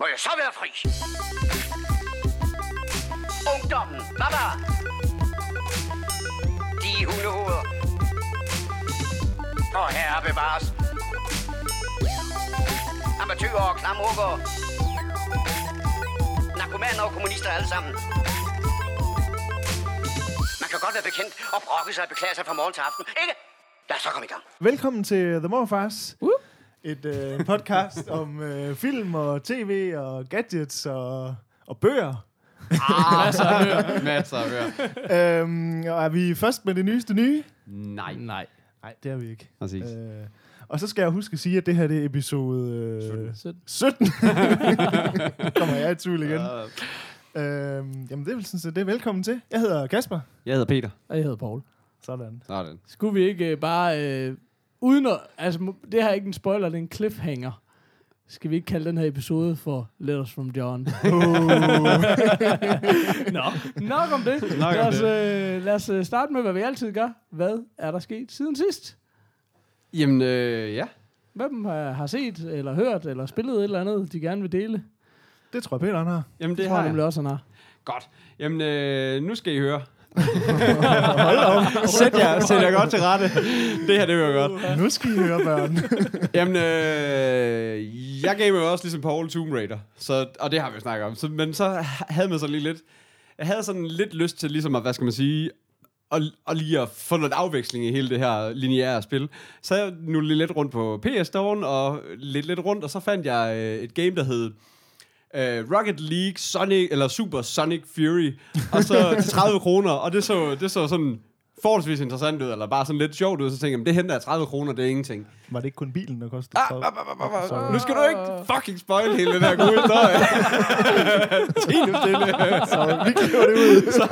Må jeg så være fri? Ungdommen, baba! De hundehoveder. Og herre bevares. Amatøger og klamrukker. Narkomaner og kommunister alle sammen. Man kan godt være bekendt og brokke sig og beklage sig fra morgen til aften, ikke? Lad os så komme i gang. Velkommen til The Morfars. Et øh, podcast om øh, film og tv og gadgets og, og bøger. Masser af hør. Masser af hør. øhm, og er vi først med det nyeste nye? Nej. Nej. Nej, det er vi ikke. Præcis. Øh, og så skal jeg huske at sige, at det her det er episode øh, 17. 17. Kommer jeg i tvivl igen. Øhm, jamen, det er vel sådan set det. Velkommen til. Jeg hedder Kasper. Jeg hedder Peter. Og jeg hedder Paul. Sådan. Sådan. Skulle vi ikke øh, bare, øh, uden at, altså det her er ikke en spoiler, det er en cliffhanger. Skal vi ikke kalde den her episode for Letters from John? Nå, nok om det. Nok om lad, os, øh, lad os øh, starte med, hvad vi altid gør. Hvad er der sket siden sidst? Jamen, øh, ja. Hvem har, har set, eller hørt, eller spillet et eller andet, de gerne vil dele? Det tror jeg, Peter han har. Jamen, Det det tror har jeg nemlig jeg. også, han har. Godt. Jamen, øh, nu skal I høre. Hold op. Sæt jer, sæt jer godt til rette. Det her, det vil jeg godt. Nu skal I høre, børn. Jamen, øh, jeg gav jo også ligesom Paul Tomb Raider. Så, og det har vi jo snakket om. Så, men så havde man så lige lidt... Jeg havde sådan lidt lyst til ligesom at, hvad skal man sige... Og, og lige at få noget afveksling i hele det her lineære spil. Så jeg nu lidt rundt på PS Store og lidt lidt rundt, og så fandt jeg øh, et game, der hed øh, Rocket League Sonic, eller Super Sonic Fury, og så til 30 kroner, og det så, det så sådan forholdsvis interessant ud, eller bare sådan lidt sjovt ud, så tænkte jeg, "Men det henter jeg 30 kroner, det er ingenting. Var det ikke kun bilen, der kostede? Ah, 30? ah, ah, ah, ah, Sorry. Nu skal du ikke fucking spoil hele den her gode historie. Tine stille. Så vi klipper det ud. så,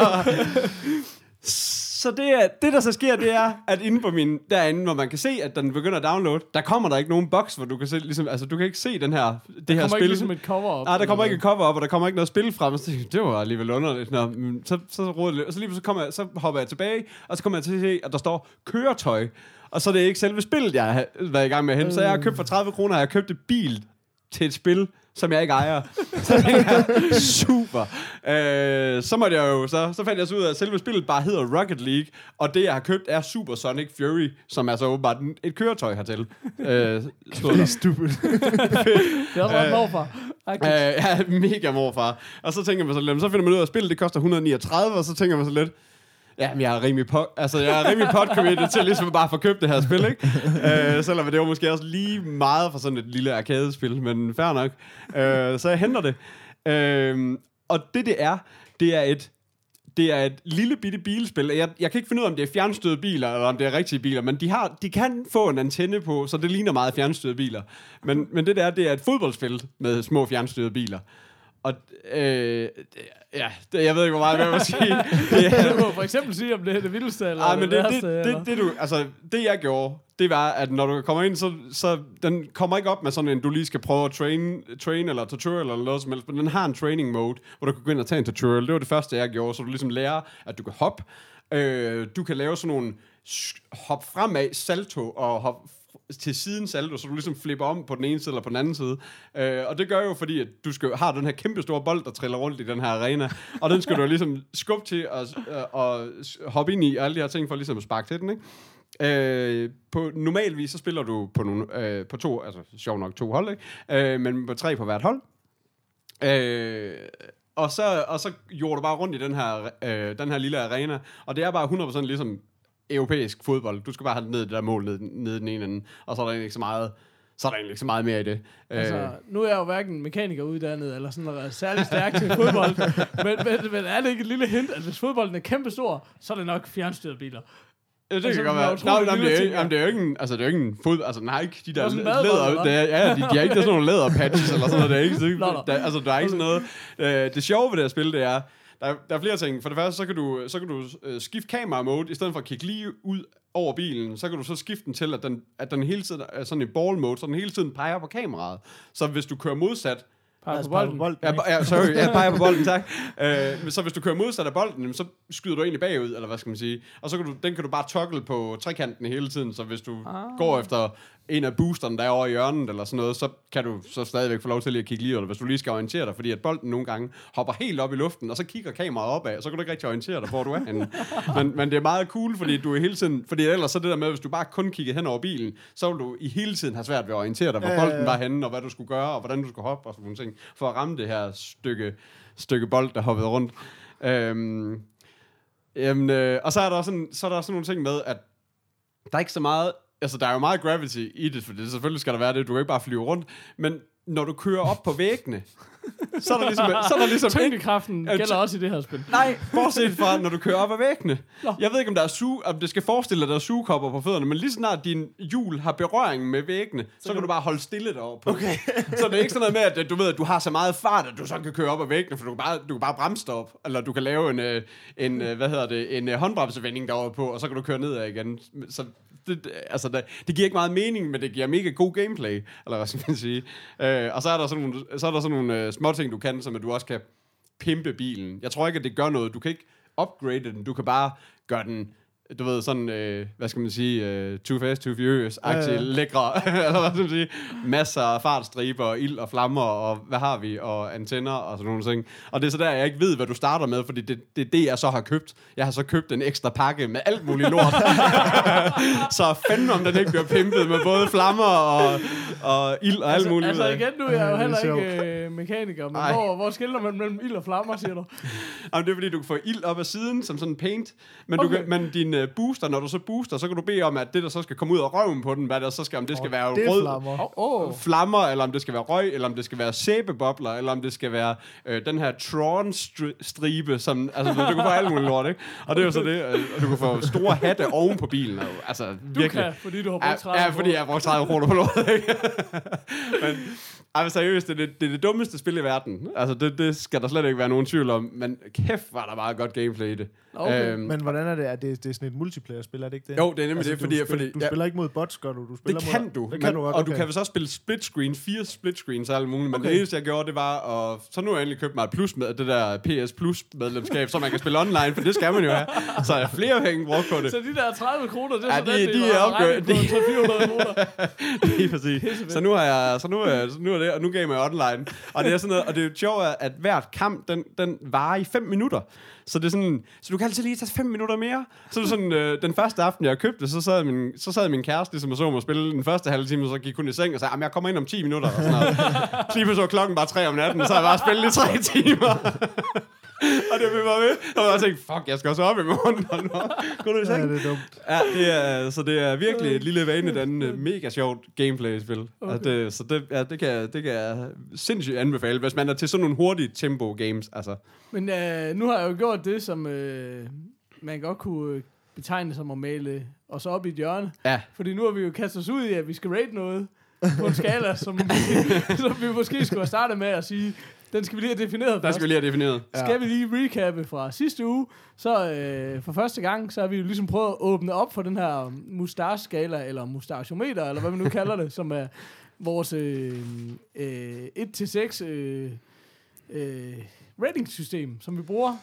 så det, er, det, der så sker, det er, at inde på min, derinde, hvor man kan se, at den begynder at downloade, der kommer der ikke nogen boks, hvor du kan se, ligesom, altså du kan ikke se den her, det her kommer spil. ikke ligesom et cover op. Nej, der kommer ikke et cover op, og der kommer ikke noget spil frem. Så det var alligevel underligt. Nå, så, så, rodede det lidt. og så lige så, kommer jeg, så hopper jeg tilbage, og så kommer jeg til at se, at der står køretøj. Og så er det ikke selve spillet, jeg har været i gang med at hente. Så jeg har købt for 30 kroner, jeg har købt et bil til et spil, som jeg ikke ejer. Så tænkte jeg, super. Øh, så måtte jeg jo, så, så fandt jeg så ud af, at selve spillet bare hedder Rocket League, og det, jeg har købt, er Super Sonic Fury, som er så åbenbart en- et køretøj hertil. Øh. Det er stupid. Det er også ret morfar. Øh, jeg er mega morfar. Og så tænker man så lidt, så finder man ud af, at spillet det koster 139, og så tænker man så lidt, ja, men jeg er rimelig pot, altså jeg er rimelig pot til ligesom bare at få købt det her spil, ikke? øh, selvom det var måske også lige meget for sådan et lille arcade-spil, men fair nok. Øh, så jeg henter det. Øh, og det det er, det er et det er et lille bitte bilspil. Jeg, jeg kan ikke finde ud af, om det er fjernstøde biler, eller om det er rigtige biler, men de, har, de kan få en antenne på, så det ligner meget fjernstøde biler. Men, men det der, det er et fodboldspil med små fjernstøde biler. Og øh, ja, det, jeg ved ikke, hvor meget jeg vil sige. Det er, Du må for eksempel sige, om det er det vildeste, eller ej, men det, værste, det, eller- det, det, du, altså, det jeg gjorde, det var, at når du kommer ind, så, så den kommer ikke op med sådan en, du lige skal prøve at train, train eller tutorial eller noget som helst, men den har en training mode, hvor du kan gå ind og tage en tutorial. Det var det første, jeg gjorde, så du ligesom lærer, at du kan hoppe. Øh, du kan lave sådan nogle hop fremad, salto og hop til siden saldo, så du ligesom flipper om på den ene side eller på den anden side. Øh, og det gør jo, fordi at du skal, har den her kæmpe store bold, der triller rundt i den her arena, og den skal du ligesom skubbe til og, øh, og hoppe ind i, og alle de her ting, for ligesom at sparke til den, ikke? Øh, på normalvis så spiller du på, nogle, øh, på to, altså sjov nok to hold, ikke? Øh, men på tre på hvert hold. Øh, og, så, og så gjorde du bare rundt i den her, øh, den her lille arena, og det er bare 100% ligesom europæisk fodbold. Du skal bare have ned det der mål ned, ned den ene ende, og så er der ikke så meget, så er der egentlig ikke så meget mere i det. Altså, Øh, nu er jeg jo hverken mekaniker uddannet, eller sådan noget særlig stærk til fodbold. men, men, men er det ikke et lille hint, at hvis fodbolden er kæmpestor, så er det nok fjernstyrede biler? Ja, det Altså, kan godt er være. Nej, nej, det er, ikke, ja. jamen, det er jo ikke en, altså, det er jo ikke en fod, altså, har ikke de der er læder, det er, ja, de, de har ikke sådan nogle læderpatches eller sådan noget, det er ikke, nå. der, altså, der er ikke sådan noget. Øh, det sjove ved det her spil, det er, der, er- der er flere ting. For det første, så kan du, så kan du øh, skifte kamera-mode, i stedet for at kigge lige ud over bilen, så kan du så skifte den til, at den, at den hele tiden er sådan i ball-mode, så den hele tiden peger på kameraet. Så hvis du kører modsat, Peger på bolden. bolden. Ja, ja, sorry, jeg peger på bolden, tak. Øh, men så hvis du kører modsat af bolden, så skyder du egentlig bagud, eller hvad skal man sige. Og så kan du, den kan du bare toggle på trekanten hele tiden, så hvis du ah. går efter en af boosterne, der er over i hjørnet, eller sådan noget, så kan du så stadigvæk få lov til lige at kigge lige det, hvis du lige skal orientere dig, fordi at bolden nogle gange hopper helt op i luften, og så kigger kameraet opad, og så kan du ikke rigtig orientere dig, hvor du er henne. men, men det er meget cool, fordi du er hele tiden, fordi ellers så det der med, hvis du bare kun kigger hen over bilen, så vil du i hele tiden have svært ved at orientere dig, hvor Ja, bolden var henne, og hvad du skulle gøre, og hvordan du skulle hoppe, og sådan nogle ting, for at ramme det her stykke, stykke bold, der hoppede rundt. Øhm, jamen, øh, og så er der også sådan, så er der også nogle ting med, at der er ikke så meget, altså der er jo meget gravity i det, for det, selvfølgelig skal der være det, du kan ikke bare flyve rundt, men når du kører op på væggene, så er der ligesom, så er der ligesom ikke, Tyngdekraften Ja, gælder også i det her spil. Nej, bortset fra, når du kører op ad væggene. Nå. Jeg ved ikke, om, der er suge, om det skal forestille dig, at der er sugekopper på fødderne, men lige snart din hjul har berøring med væggene, så, kan du bare holde stille deroppe på. Okay. så det er ikke sådan noget med, at du ved, at du har så meget fart, at du så kan køre op ad væggene, for du kan bare, du kan bare bremse op, eller du kan lave en, øh, en øh, hvad hedder det, en øh, håndbremsevending deroppe på, og så kan du køre nedad igen. Så det, altså, det, det giver ikke meget mening, men det giver mega god gameplay, eller hvad skal man sige. Øh, og så er der sådan nogle, så er der sådan nogle øh, små ting, du kan, som at du også kan pimpe bilen. Jeg tror ikke, at det gør noget. Du kan ikke upgrade den. Du kan bare gøre den, du ved, sådan, øh, hvad skal man sige, øh, Too Fast, Too Furious-agtig, Ja, ja, lækre, eller hvad skal man sige, masser af fartstriber, og ild og flammer, og hvad har vi, og antenner, og sådan nogle ting. Og det er så der, jeg ikke ved, hvad du starter med, fordi det, det er det, jeg så har købt. Jeg har så købt en ekstra pakke med alt muligt lort. så fandme om den ikke bliver pimpet med både flammer og, og ild og alt muligt. Altså igen, nu er jeg jo er heller ikke øh, mekaniker, men Ej. hvor, hvor skiller man mellem ild og flammer, siger du? Jamen, det er fordi, du kan få ild op ad siden, som sådan en paint. Men. Okay. du kan, men din uh, booster, når du så booster, så kan du bede om, at det, der så skal komme ud af røven på den, hvad der så skal, om det skal være Det rød flammer. Åh, oh, flammer, eller om det skal være røg, eller om det skal være sæbebobler, eller om det skal være øh, den her Tron-stribe, som, altså, du kan få alt muligt lort, ikke? Og det er jo så det, øh, og du kan få store hatte oven på bilen, og, altså, du virkelig. kan, fordi du har brugt 30 Ja, ja, fordi jeg har brugt 30 kroner på lort, ikke? men, ej, seriøst, det er det, det er det dummeste spil i verden. Altså, det, det skal der slet ikke være nogen tvivl om, men kæft, var der meget godt gameplay i det. Okay. Øhm, Men hvordan er det? Er det, det er sådan et multiplayer-spil, er det ikke det? Jo, det er nemlig det, du fordi- spiller, fordi- du ja. spiller ikke mod bots, gør du? du spiller Det mod, kan du. Det men, kan du godt, Og okay. du kan vel så spille split screen, fire split screens og alt muligt. Men Okay. det eneste, jeg gjorde, det var at... Så nu har jeg endelig købt mig et plus med det der PS Plus medlemskab, så man kan spille online, for det skal man jo have. Så er flere penge brugt på det. Så de der 30 kroner, det er Ja, sådan, de- det, de det er opgør- de- 300 kroner. Lige præcis. Så nu har jeg, så nu er, så nu er det, og nu gav jeg mig online. Og det er sådan noget, og det er jo sjovt, at hvert kamp, den, den varer i 5 minutter. Så det er sådan, så du kan altid lige tage 5 minutter mere. Så det sådan, øh, den første aften, jeg købte, så sad min, så sad min kæreste, ligesom og så mig spille den første halve time, og så gik hun i seng og sagde, ah, "Jamen, jeg kommer ind om 10 minutter. Og sådan noget. Så lige så var klokken bare 3 om natten, og så har jeg bare spillet i 3 timer. og det blev bare ved. Og jeg tænkte, fuck, jeg skal også op i morgen. Og går du Ja, det er dumt. Ja, det er, så det er virkelig et lille vanedannende, mega sjovt gameplay-spil. Okay. Okay. Det, så det, ja, det, kan, det kan jeg sindssygt anbefale, hvis man er til sådan nogle hurtige tempo-games. Altså. Men øh, nu har jeg jo gjort det, som øh, man godt kunne øh, betegne som at male os op i et hjørne. Ja. Fordi nu har vi jo kastet os ud i, at vi skal rate noget på en skala, som, som vi måske skulle have startet med at sige, den skal vi lige have defineret Der først. skal vi lige have defineret. Skal vi lige recappe fra sidste uge, så øh, for første gang, så har vi jo ligesom prøvet at åbne op for den her mustache-skala, eller mustachometer, eller hvad man nu kalder det, som er vores øh, øh, 1-6 øh, øh, ratingsystem, som vi bruger,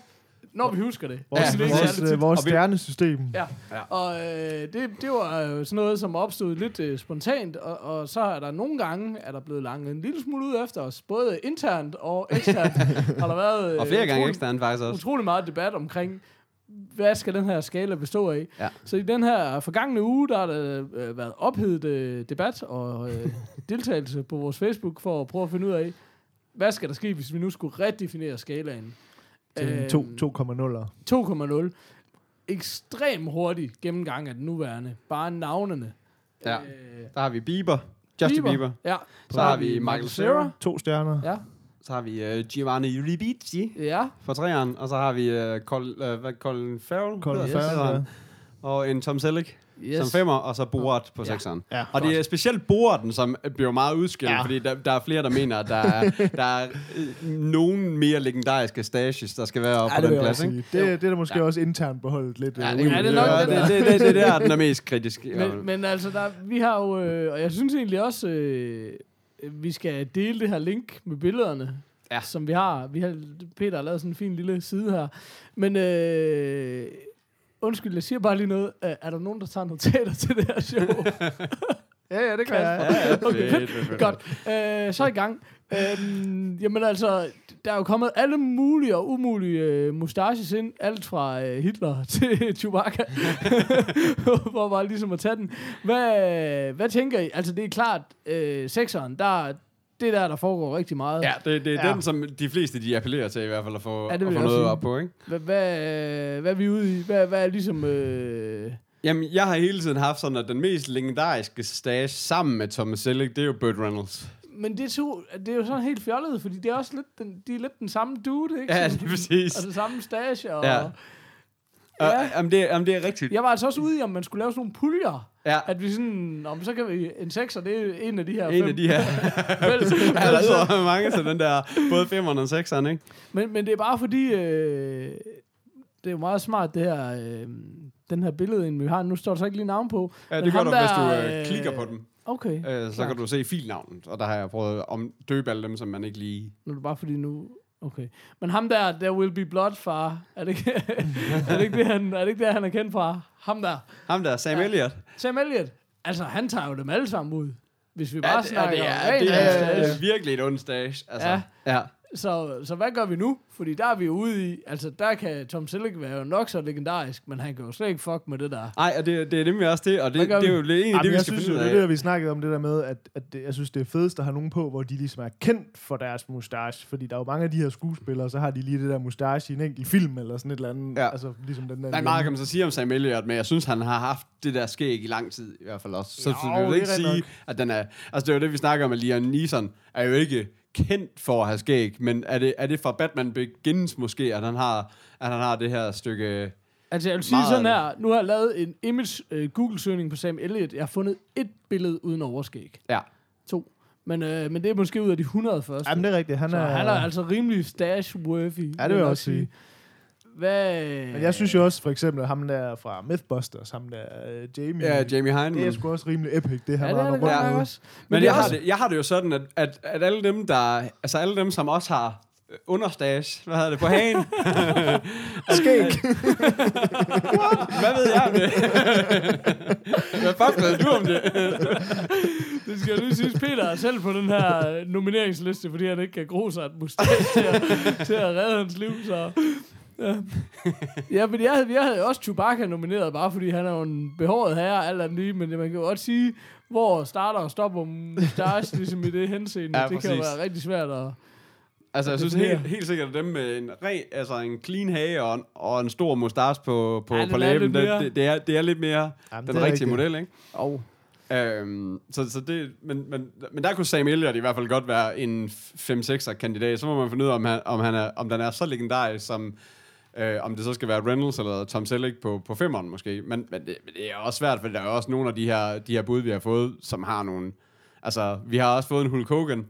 når vi husker det. Vores, det er ikke vores, øh, vores stjernesystem. Ja. Ja. Og øh, det, det var jo sådan noget, som opstod lidt øh, spontant, og, og så er der nogle gange, er der blevet langt en lille smule ud efter os, både internt og eksternt, har der været øh, Og flere gange utrolig- eksternt faktisk også. utrolig meget debat omkring, hvad skal den her skala bestå af? Ja. Så i den her forgangne uge, der har der øh, været ophedet øh, debat og øh, deltagelse på vores Facebook for at prøve at finde ud af, hvad skal der ske, hvis vi nu skulle redefinere skalaen? Til Øhm, to- 2,0'er. 2,0. Ekstrem hurtig gennemgang af den nuværende. Bare navnene. Ja. Øh, Der har vi Bieber. Justin Bieber. Ja. Så har vi Michael Cera. To stjerner. Ja. Så har vi uh, Giovanni Ribisi Ja. fra træeren. Og så har vi uh, Col, uh, hvad, Colin Farrell. Colin Farrell, han. Og en Tom Selleck Yes. som femmer, og så Borat på Ja. sekseren. Ja, Og det er specielt Boraten, som bliver meget udskilt, Ja. fordi der, der er flere, der mener, at der er, der er øh, nogen mere legendariske stages, der skal være oppe Ja, på den plads. Ikke? det, det er da måske Ja. også internt beholdt lidt. Ja, øh, det, det er nok det, det, der. det, det, det, der, den er mest kritisk. Men, men altså, der, vi har jo, øh, og jeg synes egentlig også, øh, vi skal dele det her link med billederne, Ja. som vi har. Vi har. Peter har lavet sådan en fin lille side her. Men øh, undskyld, jeg siger bare lige noget. Øh, Er der nogen, der tager notater til det her show? Ja, ja, det kan jeg. Okay, fedt, fedt, fedt. Godt. Øh, så er i gang. Øhm, jamen altså, der er jo kommet alle mulige og umulige øh, mustaches ind. Alt fra øh, Hitler til Chewbacca. For bare ligesom at tage den. Hvad, hvad tænker I? Altså, det er klart, øh, sekseren, der, det er der, der foregår rigtig meget. Ja, det, det er Ja. den, som de fleste de appellerer til i hvert fald at få, Ja, det at få noget sige. op på, ikke? Hvad, hvad, hvad er vi ude i? Hvad, hvad er ligesom... Øh, Jamen, jeg har hele tiden haft sådan, at den mest legendariske stage sammen med Thomas Selleck, det er jo Burt Reynolds. men det er, to, det er jo sådan helt fjollet, fordi det er også lidt den, de er lidt den samme dude, ikke? Ja, Sådan- lige præcis. Og det samme stage, og... Ja. Ja. Og, jamen, det, jamen, det er rigtigt. Jeg var altså også ude i, om man skulle lave sådan nogle puljer. Ja, At vi sådan, om så kan vi, en sekser, det er en af de her en fem. af de her. Fælles- Ja, der er så mange til den der, både 5'eren og 6'eren, ikke? men, men det er bare fordi, øh, det er jo meget smart, det her, øh, den her billede, vi har. Nu står der så ikke lige navn på. Ja, det gør du, hvis du der, øh, øh, klikker på dem. Okay, Øh, så klart. kan du se filnavnet, og der har jeg prøvet at om døbe alle dem, som man ikke lige... nu er det bare fordi nu... Okay. Men ham der, der will be blood far, er det ikke, er det, ikke det, han, er det ikke det, han er kendt fra? Ham der. Ham der, Sam Ja. Elliott. Sam Elliott. Altså, han tager jo dem alle sammen ud. Hvis vi bare det, snakker det, om er, ren det, er, mustache. det er virkelig et ondt stage. Altså, Ja. ja. Så, så hvad gør vi nu? Fordi der er vi jo ude i, altså der kan Tom Selleck være jo nok så legendarisk, men han kan jo slet ikke fuck med det der. Ej, og det, det er nemlig også det, og det, det er jo egentlig Jamen, det, vi jeg skal synes jo, finde det ud er af. det, vi snakkede om det der med, at, at det, jeg synes, det er fedest at have nogen på, hvor de ligesom er kendt for deres mustache. Fordi der er jo mange af de her skuespillere, så har de lige det der mustache i en enkelt film, eller sådan et eller andet. Ja. Altså, ligesom den der... Nej, meget kan man så sige om Sam Elliott, men jeg synes, han har haft det der skæg i lang tid, i hvert fald også. Så, Jo, så vi vil ikke er sige, rigtigt at den er... Altså, det er jo det, vi snakker om, at Liam Neeson er jo ikke kendt for at have skæg, men er det, er det fra Batman Begins måske, at han har, at han har det her stykke... Altså jeg vil sige sådan her, nu har jeg lavet en image uh, Google-søgning på Sam Elliott. Jeg har fundet et billede uden overskæg. Ja. To. Men, øh, men det er måske ud af de 100 første. Jamen, det er rigtigt. Han så er, han er altså rimelig stash-worthy. Ja, det vil jeg også sige. Hvad... Men jeg synes jo også, for eksempel, ham der fra Mythbusters, ham der uh, Jamie. Ja, Jamie Det er sgu også rimelig epic, det her Ja, det er det rundt med. også. Men, det er jeg, har også- det, jeg har det jo sådan, at, at, at alle dem, der... Altså alle dem, som også har understage, hvad hedder det, på hagen. Skæg. hvad ved jeg om det? hvad fuck ved du om det? Det skal jo lige siges, Peter er selv på den her øh, nomineringsliste, fordi han ikke kan gro sig et mustache til at, til at redde hans liv, så... Ja, ja men jeg havde, jeg havde også Chewbacca nomineret, bare fordi han er jo en behåret herre, alt andet lige, men man kan jo godt sige, hvor starter og stopper mustache, ligesom i det henseende. Ja, det kan jo være rigtig svært at... Altså, jeg synes helt, helt sikkert, at dem med en, re, altså en clean hage og en, og en stor mustache på, på, Ja, på læben, det, det, det, er, det er lidt mere Jamen, den rigtige rigtigt. model, ikke? Oh. Øhm, så, så det, men, men, men der kunne Sam Elliott i hvert fald godt være en 5-6'er kandidat. Så må man finde ud af, om, han, om, han er, om den er så legendarisk, som øh, om det så skal være Reynolds eller Tom Selleck på, på 5'eren måske. Men, men, det, men det er også svært, for der er også nogle af de her, de her bud, vi har fået, som har nogle... Altså, vi har også fået en Hulk Hogan,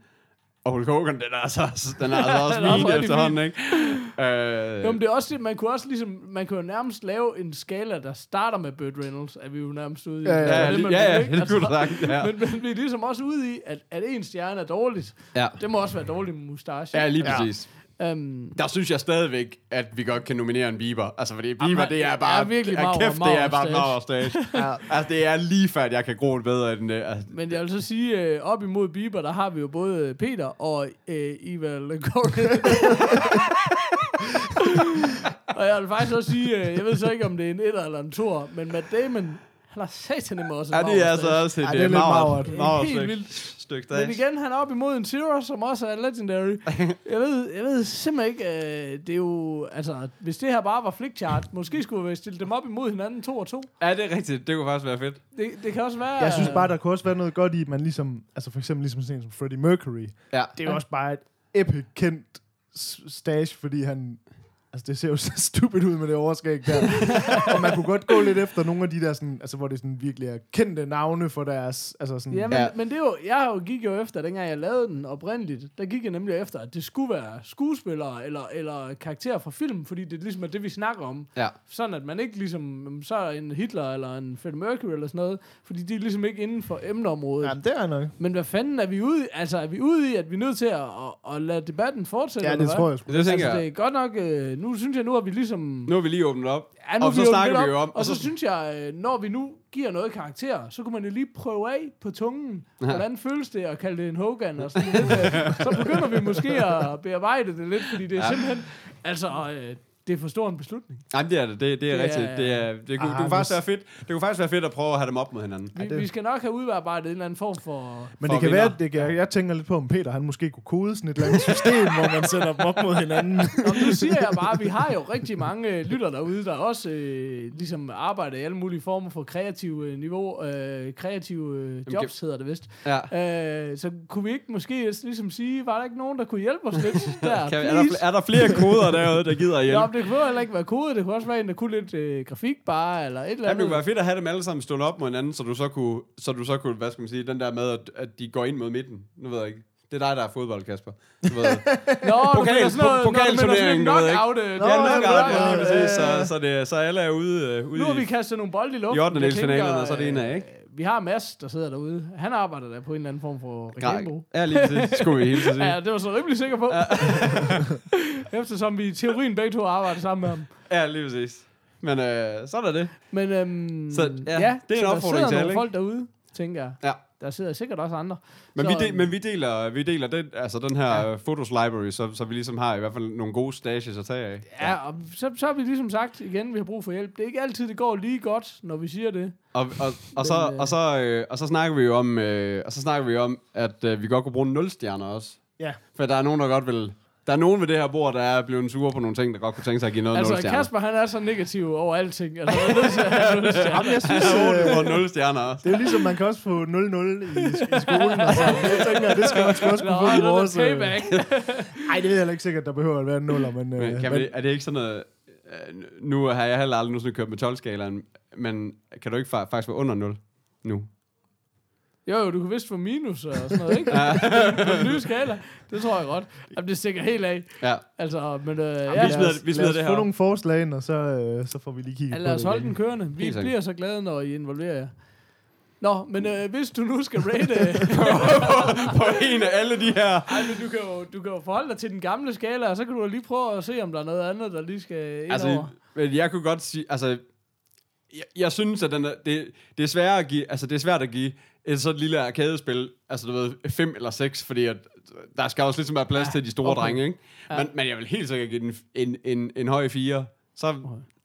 og Hulk Hogan, den er altså, den er altså også Den også min efterhånden, ikke? Øh, Jo, men det er også det, man kunne også ligesom, man kunne jo nærmest lave en skala, der starter med Burt Reynolds, er vi jo nærmest ude i. Ja, ja, Det er ja, det, li- man ja, det kunne du sagt, ja. Men, men vi er ligesom også ude i, at, at en stjerne er dårligt. ja. Det må også være dårligt med mustache. ja, lige Ja. Um, Der synes jeg stadigvæk, at vi godt kan nominere en Bieber. Altså, fordi Bieber, Jamen, det er det bare... er virkelig mager- kæft, det er bare stage. mager stage. Ja. altså, det er lige før, at jeg kan gro det bedre end det. Altså, men jeg vil så sige, øh, op imod Bieber, der har vi jo både Peter og øh, Eva Longoria. og jeg vil faktisk også sige, øh, jeg ved så ikke, om det er en etter eller en tor, men Matt Damon, han har satan også en ja, det er altså også et Ja, det er øh, lidt magert- magert. magert Helt stykke- vildt. Stykke Men stage. igen, han er op imod en Zero, som også er legendary. Jeg ved, jeg ved simpelthen ikke, øh, det er jo, altså, hvis det her bare var flickchart, måske skulle vi stille dem op imod hinanden to og to. Ja, det er rigtigt. Det kunne faktisk være fedt. Det, det kan også være... Jeg synes bare, der kunne også være noget godt i, at man ligesom, altså for eksempel ligesom sådan en som Freddie Mercury, Ja. det er jo også bare et epic kendt s- stage, fordi han, altså det ser jo så stupid ud med det overskæg der. og man kunne godt gå lidt efter nogle af de der sådan, altså hvor det sådan virkelig er kendte navne for deres, altså sådan, Ja, men, Ja. men det er jo, jeg har jo gik jo efter, dengang jeg lavede den oprindeligt, der gik jeg nemlig efter, at det skulle være skuespillere eller, eller karakterer fra film, fordi det ligesom er det, vi snakker om. Ja. Sådan at man ikke ligesom, jamen, så er en Hitler eller en Freddie Mercury eller sådan noget, fordi de er ligesom ikke inden for emneområdet. ja, det er nok. Men hvad fanden er vi ude i? Altså, er vi ude i, at vi er nødt til at, at, at lade debatten fortsætte? Ja, eller det hvad? tror jeg sgu. Det Altså, det er godt nok... Øh, nu synes jeg, nu har vi ligesom... Nu har vi lige åbnet op. Ja, nu og så snakker vi jo om- Og så synes jeg, øh, når vi nu giver noget karakter, så kunne man jo lige prøve af på tungen, hvordan føles det at kalde det en Hogan, og sådan så begynder vi måske at bearbejde det lidt, fordi det er Ja. simpelthen, altså, øh, det er for stor en beslutning. Nej, det er det. Det, det er Det rigtigt. er- Det, er, det, kunne, Ah, det kunne faktisk være fedt. Det kunne faktisk være fedt at prøve at have dem op mod hinanden. Vi, det- vi skal nok have udarbejdet en eller anden form for... Men For det kan vinder. være, det kan, jeg tænker lidt på, om Peter han måske kunne kode sådan et eller andet system, hvor man sætter dem op mod hinanden. Nå, nu siger jeg bare, at vi har jo rigtig mange øh, lytter derude, der også øh, ligesom arbejder i alle mulige former for kreative øh, niveau, øh, kreative øh, jobs hedder det vist. Ja. Øh, så kunne vi ikke måske ligesom sige, var der ikke nogen, der kunne hjælpe os lidt der? Kan, er, der, er der flere koder derude, der gider at hjælpe? Nå, men det kunne heller ikke være kode, det kunne også være en, der kunne lidt øh, grafik bare, eller et eller Ja, det andet. kunne være fedt at have dem alle sammen stående op mod hinanden, så du så kunne, så du så kunne hvad skal man sige, den der med, at, at de går ind mod midten. Nu ved jeg ikke. Det er dig, der er fodbold, Kasper. Du ved. Nå, Pokal- sådan noget, po- pokalturnering, når du ved ikke. knockout. øh, ja, det noget, ja, lige præcis. ja. Så, så, det, så alle er ude, øh, ude Nu har vi kastet nogle bolde i luften. I ottendedelsfinalerne, Jeg tænker, så er det en af, ikke? Vi har Mads, der sidder derude. Han arbejder der på en eller anden form for reklamebureau. Ja, lige præcis. Skulle vi hele tiden sige. Ja, det var så rimelig sikker på. Eftersom vi i teorien begge to arbejder sammen med ham. Ja, lige præcis. Men øh, så er der det. Men øhm, Så, ja, ja, det er en opfordring der til alle, ikke? folk derude, tænker jeg. Ja. Der sidder sikkert også andre. Men, Så, vi, de, øhm, men vi deler, vi deler den, altså den her ja. Photos Library, så, så vi ligesom har i hvert fald nogle gode stages at tage af. Ja, og så, så har vi ligesom sagt igen, vi har brug for hjælp. Det er ikke altid, det går lige godt, når vi siger det. Og, og, og, så, øh, og, så, øh, og så snakker vi jo om, øh, og så snakker vi om, at øh, vi godt kunne bruge 0 stjerner også. Ja. For der er nogen, der godt vil... Der er nogen ved det her bord, der er blevet sure på nogle ting, der godt kunne tænke sig at give noget 0 Altså, stjerner. Kasper, han er så negativ over alting. Altså, jeg er nødt til at have stjerner. Jamen, jeg synes, er øh, får 0 stjerner også. det er ligesom, man kan også få 0-0 i, i skolen. Og så. Jeg tænker, det skal man sgu også kunne få i det er vores... the øh, payback. Ej, det er heller ikke sikkert, der behøver at være en nuller, men... Men, øh, kan men vi, er det ikke sådan noget... Øh, nu har jeg heller aldrig nogensinde kørt med 12-skalaen, men kan du ikke fa- faktisk være under 0 nu? Jo, jo, du kan vist få minus og sådan noget, ikke? På den nye skala. Det tror jeg godt. Jamen, det stikker helt af. Ja. Altså, men øh, ja, vi smider- os, vi smider lad det her få nogle forslag ind, og så, øh, så får vi lige kigget ja, på lad os holde den kørende. Vi Helt bliver så glade, når I involverer jer. Nå, men øh, hvis du nu skal rate... På en af alle de her... Ej, men du kan, jo, du kan jo forholde dig til den gamle skala, og så kan du jo lige prøve at se, om der er noget andet, der lige skal ind Altså, over. men jeg kunne godt sige... Altså, jeg, jeg synes, at den er, det, det, er svært at give, altså, det er svært at give et så lille arkadespil, altså du ved, 5 eller 6, fordi at, der skal også ligesom være plads Ja, til de store okay. drenge, ikke? Ja. Men, men jeg vil helt sikkert give den en, en, en høj 4. Så,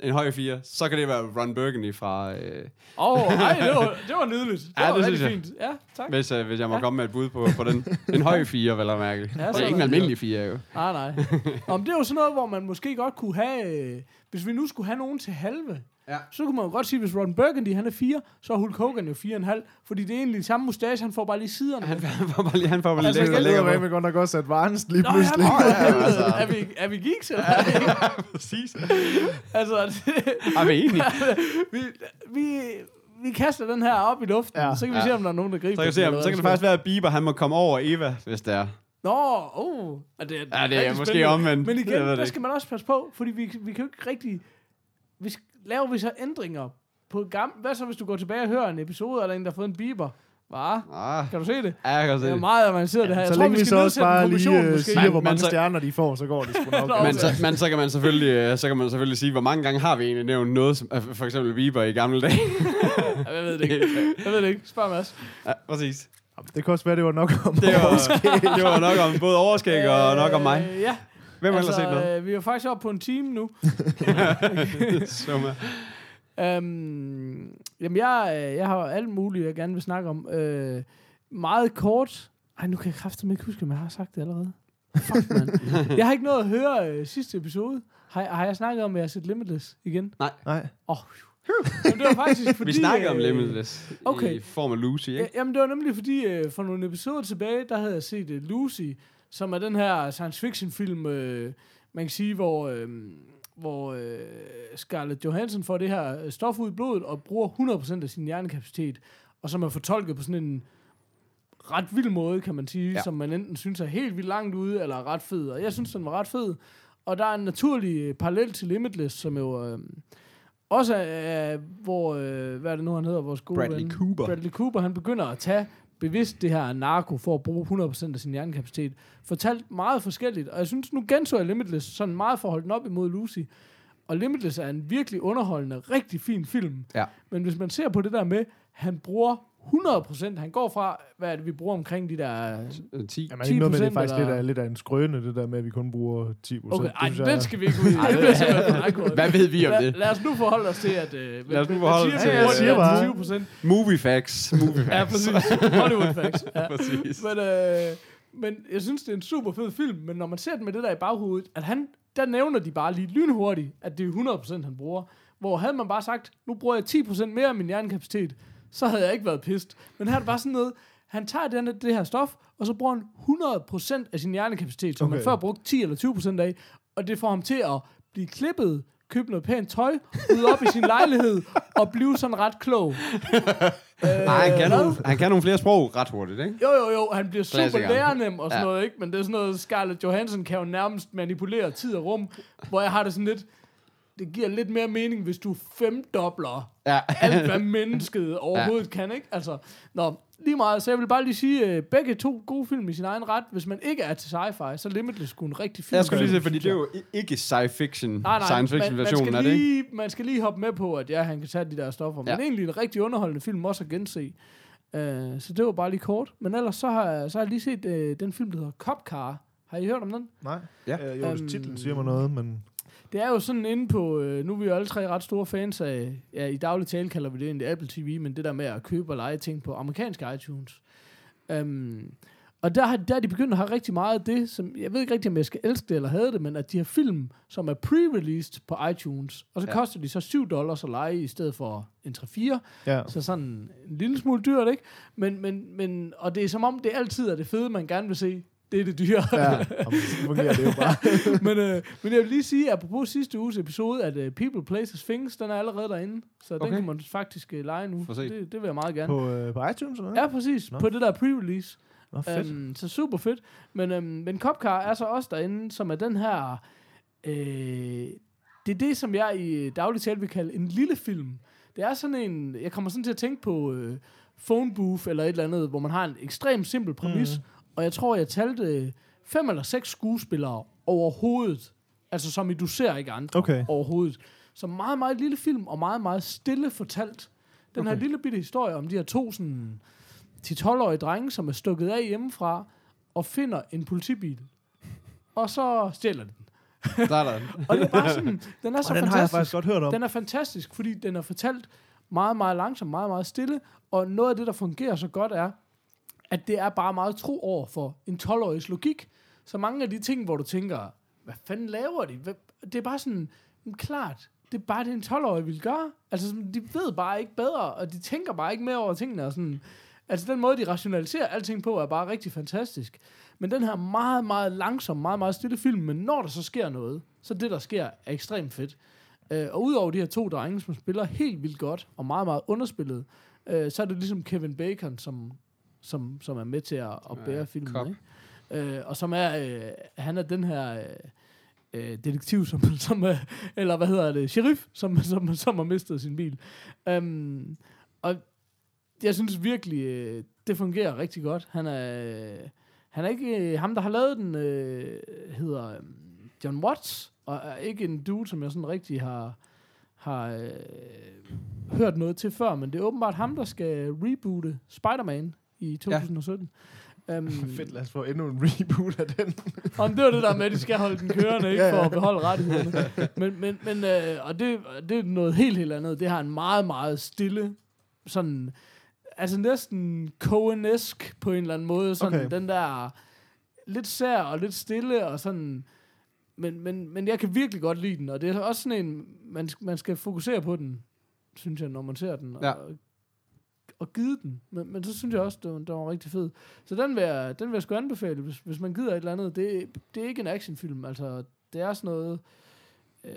en høj 4. Så kan det være Ron Burgundy fra... Øh, Åh, oh, ej, det var, det var nydeligt. Det Ja, var det rigtig jeg. fint. Ja, tak. hvis, øh, hvis jeg må Ja. komme med et bud på, på den. En høj 4, vel at mærke. Ja, det er ikke en almindelig 4, jo. Nej, nej. Om det er jo sådan noget, hvor man måske godt kunne have... øh, Hvis vi nu skulle have nogen til halve, Ja. så kunne man jo godt sige, hvis Ron Burgundy han er 4, så er Hulk Hogan jo 4,5. Fordi det er egentlig samme mustache, han får bare lige siderne. Han, han får bare lige, han får bare lige Altså, altså, er på. med godt nok også advanced lige Nå, pludselig. ja, ja, ja, altså. er, vi, er vi geeks, eller er vi, Præcis. Altså, det, Er vi enige? vi, vi, vi kaster den her op i luften, ja, Ja. så kan vi Ja. se, om der er nogen, der griber Så kan, vi se, om, så kan det faktisk være, at Bieber han må komme over Eva, hvis det er. Nå, oh, er det, Ja, det er rigtig måske omvendt. Men igen, der skal man også passe på, fordi vi, vi kan jo ikke rigtig... Vi laver vi så ændringer på gamle... Hvad så, hvis du går tilbage og hører en episode, eller en, der har fået en biber? Hvad? Ah, Kan du se det? ja, jeg kan se Det er det. meget avanceret, det her. Jeg Så tror, længe vi skal så også bare lige øh, måske. siger, hvor mange så- stjerner de får, så går det sgu nok. Men så, men så kan man selvfølgelig, øh, så kan man selvfølgelig sige, hvor mange gange har vi egentlig nævnt noget, som, for eksempel Bieber i gamle dage. Ja, Jeg ved det ikke. Jeg ved det ikke. Spørg Mads. ja, præcis. Det kan også være, det var nok om Det var, det var nok om både overskæg og nok om mig. Øh, ja. Hvem har ellers set noget? øh, vi er faktisk oppe på en time nu. Så med. Øhm, jamen, jeg, øh, jeg har alt muligt, jeg gerne vil snakke om. Øh, meget kort. Ej, nu kan jeg kraftigt ikke huske, om jeg har sagt det allerede. Fuck, man. jeg har ikke nået at høre øh, sidste episode. Har, har jeg snakket om, at jeg har set Limitless igen? Nej. Åh, oh, Jamen, det var faktisk fordi... Vi snakker om øh, Limitless okay. i form af Lucy, ikke? Ja, jamen, det var nemlig fordi, øh, for nogle episoder tilbage, der havde jeg set uh, Lucy, som er den her science fiction film, øh, man kan sige, hvor, øh, hvor øh, Scarlett Johansson får det her øh, stof ud i blodet og bruger 100% af sin hjernekapacitet, og som er fortolket på sådan en ret vild måde, kan man sige, ja. Som man enten synes er helt vildt langt ude, eller er ret fed. Og jeg synes, den var ret fed. Og der er en naturlig øh, parallel til Limitless, som jo øh, også er, øh, hvor, øh, hvad er det nu, han hedder, vores gode Bradley ven? Cooper. Bradley Cooper, han begynder at tage bevidst det her narko for at bruge 100% af sin hjernekapacitet. Fortalt meget forskelligt, og jeg synes, nu genså jeg Limitless sådan meget for at holde den op imod Lucy. og Limitless er en virkelig underholdende, rigtig fin film. Ja. Men hvis man ser på det der med, han bruger 100%, han går fra, hvad er det, vi bruger omkring de der... Øh, 10. Jamen, er det ikke noget med, det er 10% faktisk lidt eller- af, lidt af en skrøne, det der med, at vi kun bruger 10 procent. Okay, ej, den skal vi ikke ud i. Det bliver simpelthen. Hvad ved vi om Lad, det? lad os nu forholde os til, at... Øh, Lad os nu forholde os til- Jeg siger bare. 20 procent. Movie facts. Movie facts. Ja, præcis. Hollywood facts. Ja. præcis. Men, øh, men jeg synes, det er en super fed film, men når man ser den med det der i baghovedet, at han, der nævner de bare lige lynhurtigt, at det er 100% han bruger. Hvor havde man bare sagt, nu bruger jeg 10% mere af min hjernekapacitet, så havde jeg ikke været pist. Men her er det bare sådan noget, han tager den, det her stof, og så bruger han 100% af sin hjernekapacitet, som okay. Man før brugte 10 eller 20% af, og det får ham til at blive klippet, købe noget pænt tøj, ud op i sin lejlighed, og blive sådan ret klog. Nej, han kan, hvad? nogle, han kan nogle flere sprog ret hurtigt, ikke? Jo, jo, jo, han bliver super lærenem og sådan ja. noget, ikke? Men det er sådan noget, Scarlett Johansson kan jo nærmest manipulere tid og rum, hvor jeg har det sådan lidt, det giver lidt mere mening, hvis du femdobler Ja. alt, hvad mennesket overhovedet ja. kan, ikke? Altså, nå, lige meget, så jeg vil bare lige sige, øh, begge to gode film i sin egen ret. Hvis man ikke er til sci-fi, så Limitless skulle en rigtig film. Jeg skulle lige se, fordi det er jo ikke sci-fiction, Nej, nej, science fiction man, man, version, skal er det ikke? lige, man skal lige hoppe med på, at ja, han kan tage de der stoffer. Ja. Men egentlig en rigtig underholdende film også at gense. Uh, så det var bare lige kort. Men ellers så har, jeg- så har jeg lige set uh, den film, der hedder Cop Car. Har I hørt om den? Nej. Ja. Øh, jo, Øhm, titlen siger mig noget, men... Det er jo sådan inde på, øh, nu er vi jo alle tre ret store fans af, ja, i daglig tale kalder vi det egentlig Apple TV, men det der med at købe og lege ting på amerikanske iTunes. Um, og der har, der er de begyndt at have rigtig meget af det, som, jeg ved ikke rigtig, om jeg skal elske det eller have det, men at de har film, som er pre-released på iTunes, og så Ja. koster de så 7 dollars at lege i stedet for en 3-4, Ja. så sådan en lille smule dyrt, ikke? Men, men, men, og det er som om, det altid er det fede, man gerne vil se. Det er det dyre. ja. Fungerer det jo bare. men, øh, men jeg vil lige sige, apropos sidste uges episode, at uh, People Places Things, den er allerede derinde. Så okay. Den kan man faktisk uh, lege nu. Det, det vil jeg meget gerne. På, øh, på iTunes, eller? Ja, præcis. Nå. På det der pre-release. Nå, fedt. Um, så super fedt. Men, um, men Copcar er så også derinde, som er den her... Øh, det er det, som jeg i daglig tale vil kalde en lille film. Det er sådan en... Jeg kommer sådan til at tænke på øh, Phone Booth eller et eller andet, hvor man har en ekstremt simpel præmis. Mm. Og jeg tror, jeg talte fem eller seks skuespillere overhovedet. Altså som i du ser ikke andre Okay. overhovedet. Så meget, meget lille film, og meget, meget stille fortalt. Den okay. her lille bitte historie om de her to sådan 10-12-årige drenge, som er stukket af hjemmefra, og finder en politibil. Og så stjæler de den. Der er. Og det er bare sådan, den er så Og den har jeg fantastisk. faktisk godt hørt om. Den er fantastisk, fordi den er fortalt meget, meget langsomt, meget, meget stille. Og noget af det, der fungerer så godt, er, at det er bare meget tro over for en 12-årigs logik. Så mange af de ting, hvor du tænker, hvad fanden laver de? Hvad- Det er bare sådan, klart, det er bare det, en 12-årig vil gøre. Altså, de ved bare ikke bedre, og de tænker bare ikke mere over tingene. Og sådan. Altså, den måde, de rationaliserer alting på, er bare rigtig fantastisk. Men den her meget, meget langsom, meget, meget stille film, men når der så sker noget, så det, der sker, er ekstremt fedt. Øh, og udover de her to drenge, som spiller helt vildt godt, og meget, meget underspillet, øh, så er det ligesom Kevin Bacon, som, som, som er med til at, at bære filmen. kop. Ikke? Øh, og som er, øh, han er den her øh, øh, detektiv, som, som er, eller hvad hedder det, sheriff, som, som, som har mistet sin bil. Um, og jeg synes virkelig, øh, det fungerer rigtig godt. Han er, øh, han er ikke, øh, ham der har lavet den, øh, hedder øh, John Watts, og er ikke en dude, som jeg sådan rigtig har, har øh, hørt noget til før, men det er åbenbart ham, der skal reboote Spider-Man i 2017. Ja. Um, Fedt, lad os få endnu en reboot af den. om det var det der med, at de skal holde den kørende, ikke Ja, for ja. at beholde rettighederne. Men, men, men øh, og det, det er noget helt, helt andet. Det har en meget, meget stille, sådan, altså næsten Coen-esk på en eller anden måde. Sådan Okay. den der lidt sær og lidt stille og sådan... Men, men, men jeg kan virkelig godt lide den, og det er også sådan en, man, man skal fokusere på den, synes jeg, når man ser den. Ja. Og, og give den. Men, men så synes jeg også, det var, det var rigtig fed. Så den vil jeg, den vil jeg sgu anbefale, hvis, hvis man gider et eller andet. Det, det er ikke en actionfilm, altså det er sådan noget, øh,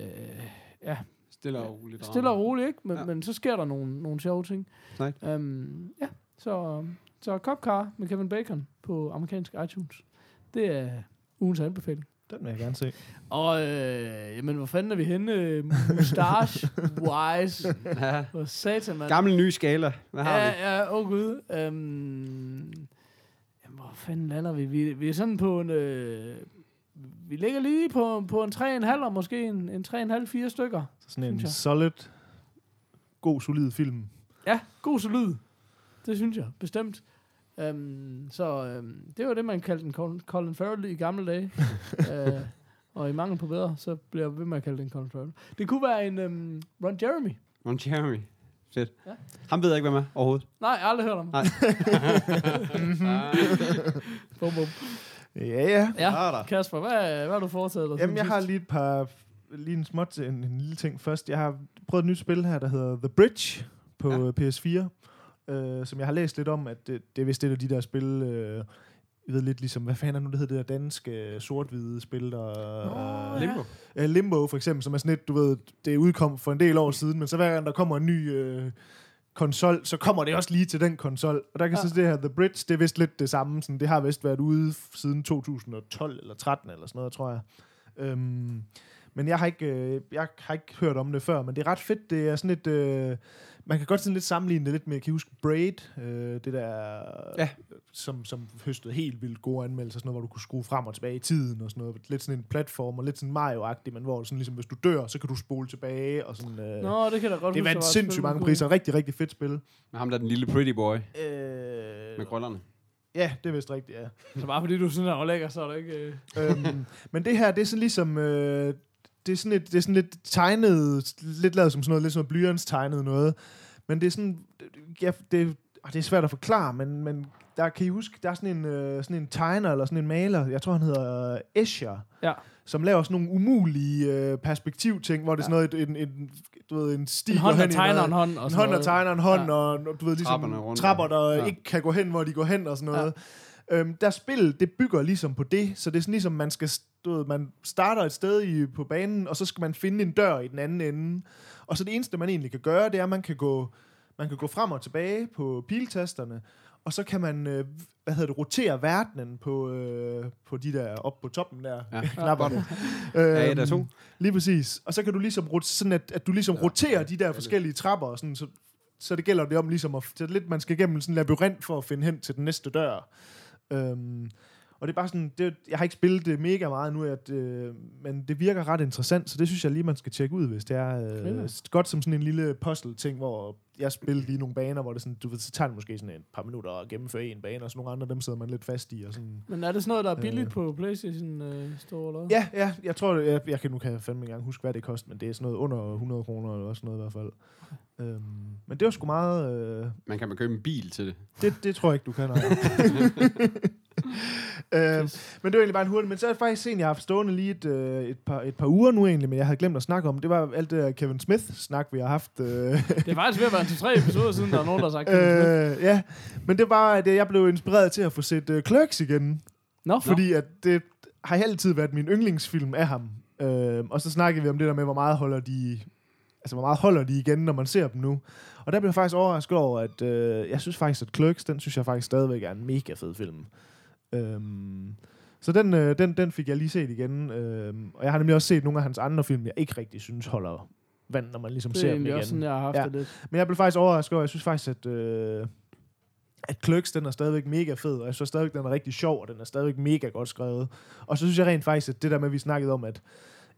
ja, Stille og roligt. stille og roligt, ikke? Men, Ja. men så sker der nogle, nogle sjove ting. Sejt. Um, ja, så, så Cop Car med Kevin Bacon på amerikansk iTunes. Det er ugens anbefaling. Den vil jeg gerne se. Og, øh, jamen, hvor fanden er vi henne? Mustache-wise. Ja. Hvor satan, mand. Gammel ny skala. Hvad har vi? ja, ja, åh oh gud. Um, jamen, hvor fanden lander vi? vi? Vi er sådan på en... Øh, vi ligger lige på, på en 3,5 og måske en, en 3,5-4 stykker. Sådan en Synes jeg. solid, god, solid film. Ja, god solid. Det synes jeg, bestemt. Um, så um, det var det, man kaldte en Colin, Colin Farrell i gamle dage. uh, og i mangel på bedre, så bliver jeg ved med at kalde det en Colin Farrell. Det kunne være en um, Ron Jeremy. Ron Jeremy. Fedt. Ja. Ham ved jeg ikke, hvem er overhovedet. Nej, jeg har aldrig hørt om. Nej. Bum, bum. Ja, ja. Ja. Kasper, hvad, hvad har du foretaget dig? Jamen, jeg siden har sidst? lige et par, lige en småt, en, en lille ting først. Jeg har prøvet et nyt spil her, der hedder The Bridge på ja. PS4, øh, som jeg har læst lidt om, at det, det er vist et af de der spil, øh, jeg ved lidt ligesom, hvad fanden er nu, det hedder det der danske sort-hvide spil, der... Nå, øh, ja. Limbo. Ja, Limbo for eksempel, som er sådan et, du ved, det udkom for en del år siden, men så hver gang der kommer en ny øh, konsol, så kommer det også lige til den konsol. Og der kan Ja. så det her The Bridge, det er vist lidt det samme. Sådan, det har vist været ude siden 2012 eller 13 eller sådan noget, tror jeg. Øhm, men jeg har, ikke, øh, jeg har ikke hørt om det før, men det er ret fedt. Det er sådan et... Øh, man kan godt sådan lidt sammenligne det lidt med, jeg kan huske Braid, øh, det der, Ja. som, som høstede helt vildt gode anmeldelser, sådan noget, hvor du kunne skrue frem og tilbage i tiden og sådan noget. Lidt sådan en platform, og lidt sådan Mario-agtig, men hvor sådan ligesom, hvis du dør, så kan du spole tilbage og sådan... Øh, Nå, det kan da godt det vandt sindssygt mange priser. Rigtig, rigtig fedt spil. Med ham der er den lille pretty boy Øh, med krøllerne. ja, det er vist rigtigt, ja. Så bare fordi du han var lækker, så er det ikke... Øh... øhm, men det her, det er sådan ligesom... Øh, det er sådan, et, det er sådan lidt tegnet, lidt lavet som sådan noget, lidt som blyants tegnet noget. Men det er sådan, ja, det, og det er svært at forklare, men, men der kan I huske, der er sådan en, øh, sådan en tegner, eller sådan en maler, jeg tror han hedder øh, Escher, Ja. som laver sådan nogle umulige øh, perspektivting, hvor det er sådan noget, en, en, du ved, en sti En hånd, der tegner noget- en hånd. Og en sådan hånd, der tegner en hånd, Ja. og og du ved, ligesom trapper, der ja. ikke kan gå hen, hvor de går hen og sådan noget. Ja. Øhm, der spil, det bygger ligesom på det, så det er sådan ligesom, man skal, du ved, man starter et sted i, på banen, og så skal man finde en dør i den anden ende. Og så det eneste, man egentlig kan gøre, det er, at man kan gå, man kan gå frem og tilbage på piltasterne, og så kan man, øh, hvad hedder det, rotere verdenen på, øh, på de der, op på toppen der, Ja. ja. knapperne. Ja, Øhm, der er to. Lige præcis. Og så kan du ligesom, sådan at, at du ligesom ja. roterer de der forskellige trapper, og sådan, så, så det gælder det om ligesom at, så lidt, man skal igennem sådan en labyrint for at finde hen til den næste dør. Øhm, og det er bare sådan, det, jeg har ikke spillet det mega meget nu, at, øh, men det virker ret interessant, så det synes jeg lige, man skal tjekke ud, hvis det er øh, godt som sådan en lille puzzle-ting, hvor jeg spillede lige nogle baner, hvor det sådan, du ved, så tager det måske sådan et par minutter at gennemføre en bane, og så nogle andre, dem sidder man lidt fast i, og sådan, Men er det sådan noget, der er billigt Øh. på Playstation øh, Store, eller? Ja, ja, jeg tror, jeg, jeg kan nu kan jeg fandme engang huske, hvad det koster, men det er sådan noget under 100 kroner, eller sådan noget i hvert fald. Øhm, men det var sgu meget... Øh, Man kan man købe en bil til det. det, det tror jeg ikke, du kan. øhm, men det var egentlig bare en hurtig. Men så er det faktisk en, jeg har haft stående lige et, øh, et, par, et par uger nu egentlig, men jeg havde glemt at snakke om. Det var alt det der Kevin Smith-snak, vi har haft. Øh, Det er faktisk ved at være en to-tre episoder siden, der er nogen, der har sagt øh, ja, men det var, at jeg blev inspireret til at få set øh, Clerks igen. Nå, Fordi at det har altid været min yndlingsfilm af ham. Øh, og så snakkede vi om det der med, hvor meget holder de... Altså, hvor meget holder de igen, når man ser dem nu. Og der blev jeg faktisk overrasket over, at øh, jeg synes faktisk, at Clerks, den synes jeg faktisk stadigvæk er en mega fed film. Øhm, så den, øh, den, den fik jeg lige set igen. Øhm, og jeg har nemlig også set nogle af hans andre film, jeg ikke rigtig synes holder vand, når man ligesom det ser er dem igen. også sådan, jeg har haft Ja. det lidt. Men jeg blev faktisk overrasket over, jeg synes faktisk, at, øh, at Clerks, den er stadigvæk mega fed, og jeg synes stadigvæk, den er rigtig sjov, og den er stadigvæk mega godt skrevet. Og så synes jeg rent faktisk, at det der med, at vi snakkede om, at,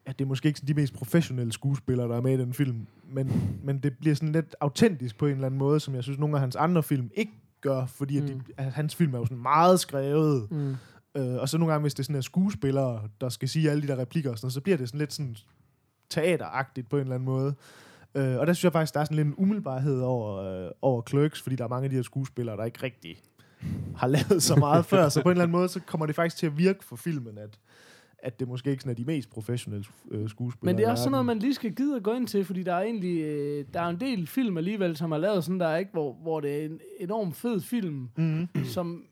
at det er måske ikke de mest professionelle skuespillere, der er med i den film, men, men det bliver sådan lidt autentisk på en eller anden måde, som jeg synes, nogle af hans andre film ikke gør, fordi mm. at, de, at hans film er jo sådan meget skrevet, Mm. Øh, og så nogle gange, hvis det er sådan en skuespillere, der skal sige alle de der replikker og sådan noget, så bliver det sådan lidt sådan teateragtigt på en eller anden måde. Øh, og der synes jeg faktisk, der er sådan lidt en umiddelbarhed over, øh, over Clerks, fordi der er mange af de her skuespillere, der ikke rigtig har lavet så meget før. Så på en eller anden måde, så kommer det faktisk til at virke for filmen, at, at det måske ikke sådan er de mest professionelle øh, skuespillere. Men det er også sådan noget, man lige skal gide at gå ind til, fordi der er egentlig øh, der er en del film alligevel, som er lavet sådan, der er ikke, hvor, hvor det er en enormt fed film, Mhm. som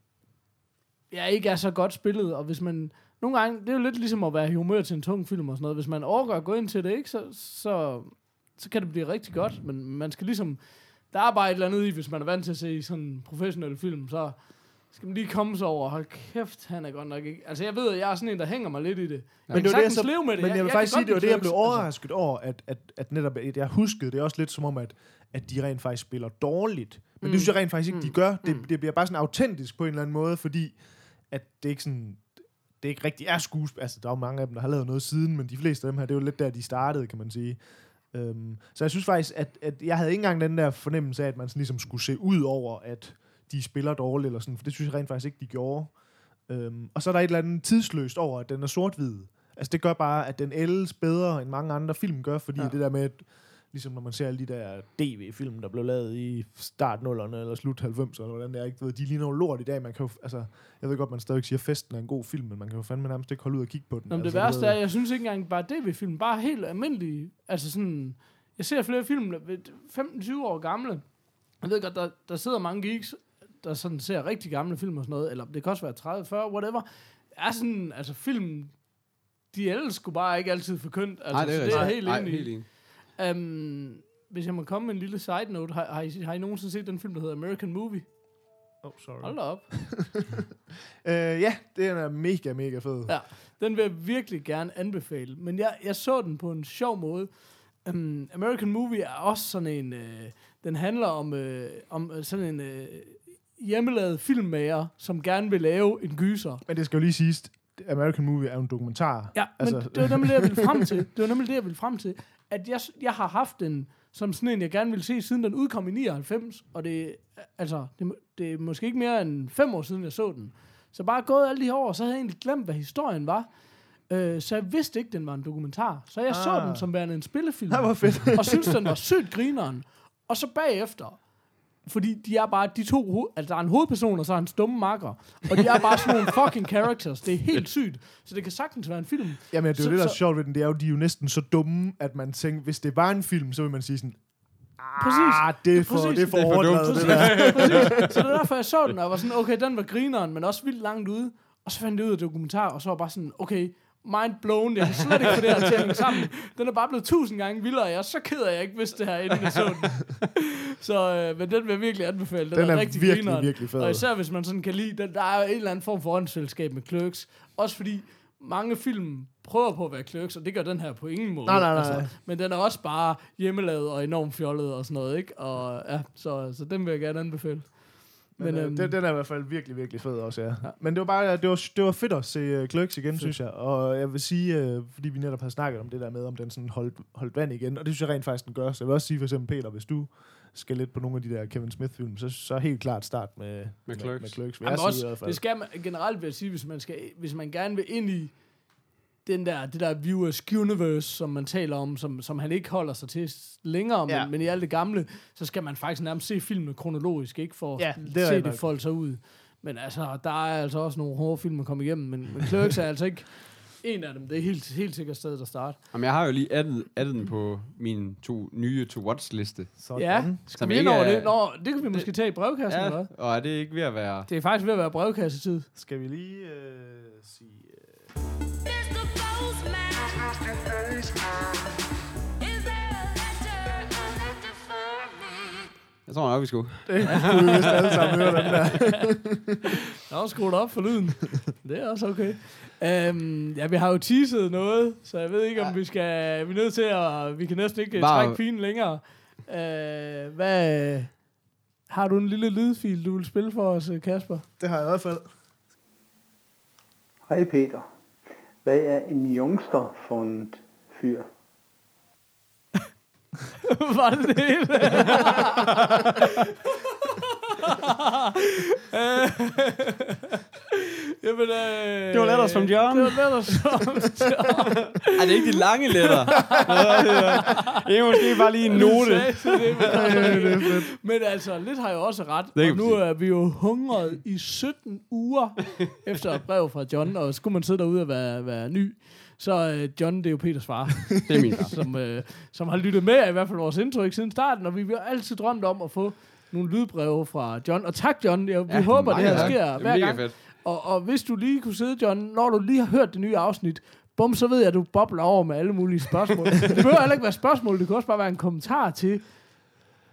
ja, ikke er så godt spillet, og hvis man nogle gange, det er jo lidt ligesom at være i humør til en tung film og sådan noget, hvis man overgår at gå ind til det, ikke, så, så, så kan det blive rigtig godt, men man skal ligesom, der er bare et eller andet i, hvis man er vant til at se sådan en professionel film, så skal man lige komme sig over, hold kæft, han er godt nok ikke, altså jeg ved, at jeg er sådan en, der hænger mig lidt i det. Jeg Men det var det, jeg så- leve med det. Men jeg, vil kan faktisk sige, det var det, jeg blev altså. overrasket over, at, at, at netop, at jeg huskede det også lidt som om, at, at de rent faktisk spiller dårligt. Men mm. Det synes jeg rent faktisk ikke, de Mm. gør. Det, Mm. det bliver bare sådan autentisk på en eller anden måde, fordi at det ikke sådan... det ikke rigtig er skuespil. Altså, der er jo mange af dem, der har lavet noget siden, men de fleste af dem her, det er jo lidt der, de startede, kan man sige. Øhm, så jeg synes faktisk, at, at jeg havde ikke engang den der fornemmelse af, at man sådan ligesom skulle se ud over, at de spiller dårligt, eller sådan, for det synes jeg rent faktisk ikke, de gjorde. Øhm, og så er der et eller andet tidsløst over, at den er sort-hvid. Altså det gør bare, at den ældes bedre, end mange andre film gør, fordi Ja. det der med, at, ligesom når man ser alle de der DV-film, der blev lavet i start 0'erne eller slut 90'erne, eller hvordan det er, ikke? Ved, de ligner jo lort i dag. Man kan jo, altså, jeg ved godt, man stadig siger, at festen er en god film, men man kan jo fandme nærmest ikke holde ud og kigge på den. Nå, men det altså, du værste ved- er, jeg synes ikke engang bare DV-film, bare helt almindelige, altså sådan, jeg ser flere film, der er 15-20 år gamle. Jeg ved godt, der, der sidder mange geeks, der sådan ser rigtig gamle film og sådan noget, eller det kan også være 30, 40, whatever. Er sådan, altså film, de er ellers skulle bare ikke altid forkyndt. Altså, Nej, det er, det er jeg helt enig i. helt enig. Um, hvis jeg må komme med en lille side note, har, har, I, har I nogensinde set den film, der hedder American Movie? Oh, sorry. Hold da op. Øh, ja, det er mega, mega fed. Ja. Den vil jeg virkelig gerne anbefale. Men jeg, jeg så den på en sjov måde. Um, American Movie er også sådan en... Øh, den handler om, øh, om sådan en øh, hjemmelavet filmmager, som gerne vil lave en gyser. Men det skal jo lige siges, American Movie er jo en dokumentar. Ja, altså, men det var nemlig det, jeg ville frem til. Det var nemlig det, jeg ville frem til. At jeg, jeg har haft den som sådan en, jeg gerne ville se, siden den udkom i 99. Og det, altså, det, det er måske ikke mere end fem år siden, jeg så den. Så bare gået alle de her år, så havde jeg egentlig glemt, hvad historien var. Øh, så jeg vidste ikke, den var en dokumentar. Så jeg ah. så den som værende en spillefilm. Det var fedt. og synes den var sygt grineren. Og så bagefter, fordi de er bare, de to, altså der er en hovedperson, og så er en stumme makker. Og de er bare sådan nogle fucking characters. Det er helt sygt. Så det kan sagtens være en film. Jamen, det er Så- jo det, der er så- sjovt ved den. Det er jo, de er jo næsten så dumme, at man tænker, hvis det var en film, så vil man sige sådan, Præcis. ah, det er for, Præcis. det er for, Det er for overdrevet, dumt. det der. Præcis. Så det er derfor, jeg så den, og var sådan, okay, den var grineren, men også vildt langt ude. Og så fandt jeg ud af dokumentar, og så var bare sådan, okay, mind blown, jeg kan slet ikke få det her til at hænge sammen. Den er bare blevet tusind gange vildere, og jeg er så ked af, jeg ikke vidste det her, inden jeg så den. Så, øh, men den vil jeg virkelig anbefale. Den, Den er rigtig virkelig, grineren. virkelig fed. Og især hvis man sådan kan lide, den, der er jo en eller anden form for åndsfællesskab med Clerks. Også fordi mange film prøver på at være Clerks, og det gør den her på ingen måde. Altså, Nej, nej, nej. men den er også bare hjemmelavet og enormt fjollet og sådan noget, ikke? Og ja, så, så den vil jeg gerne anbefale. Men, men øhm, den, den er i hvert fald virkelig, virkelig fed også, ja. ja. Men det var bare, det var, det var fedt at se uh, Clerks igen, Fedt. synes jeg. Og jeg vil sige, uh, fordi vi netop har snakket om det der med, om den sådan holdt, holdt vand igen, og det synes jeg rent faktisk, den gør. Så jeg vil også sige for eksempel, Peter, hvis du skal lidt på nogle af de der Kevin Smith-film, så, så helt klart start med, Med Med, Clerks. med Clerks vil Jamen jeg sige i også, hvert fald. det skal man generelt vil jeg sige, hvis man, skal, hvis man gerne vil ind i den der, det der viewers universe, som man taler om, som, som han ikke holder sig til længere, Ja. men, men i alt det gamle, så skal man faktisk nærmest se filmene kronologisk, ikke for Ja, at det se det folde sig ud. Men altså, der er altså også nogle hårde film at komme igennem, men, men Clerks er altså ikke en af dem. Det er helt, helt sikkert sted at starte. Jamen, jeg har jo lige addet, addet den på min to nye to-watch-liste. Sådan. Ja, skal vi ind over er- det? Nå, det kan vi måske tage i brevkassen, Ja, eller hvad? og er det ikke ved at være... Det er faktisk ved at være brevkassetid. Skal vi lige øh, sige... Jeg tror nok, vi skulle. det kunne vi vist alle sammen høre, den der. Jeg har skruet op for lyden. det er også okay. Um, ja, vi har jo teaset noget, så jeg ved ikke, om vi skal... Vi er nødt til at... Vi kan næsten ikke Bare- trække pinen længere. Uh, hvad... Har du en lille lydfil, du vil spille for os, Kasper? Det har jeg i hvert fald. Hej Peter. Hvad er en youngster for en fyr? Jamen, øh, Det var letters from John. Det var letters from John. Er det ikke de lange letter? det er måske bare lige en note. Men, men altså, lidt har jo også ret. Det og nu er vi jo hungret i 17 uger efter et brev fra John, og skulle man sidde derude og være, være ny, så øh, John, det er jo Peters far, Det er min far. som, øh, som har lyttet med, i hvert fald vores indtryk siden starten, og vi har altid drømt om at få nogle lydbreve fra John. Og tak, John. Jeg, vi Ja, håber, det her tak. sker Det er hver mega gang. fedt. Og, og hvis du lige kunne sidde, John, når du lige har hørt det nye afsnit, bum, så ved jeg, at du bobler over med alle mulige spørgsmål. det behøver heller ikke være spørgsmål, det kan også bare være en kommentar til,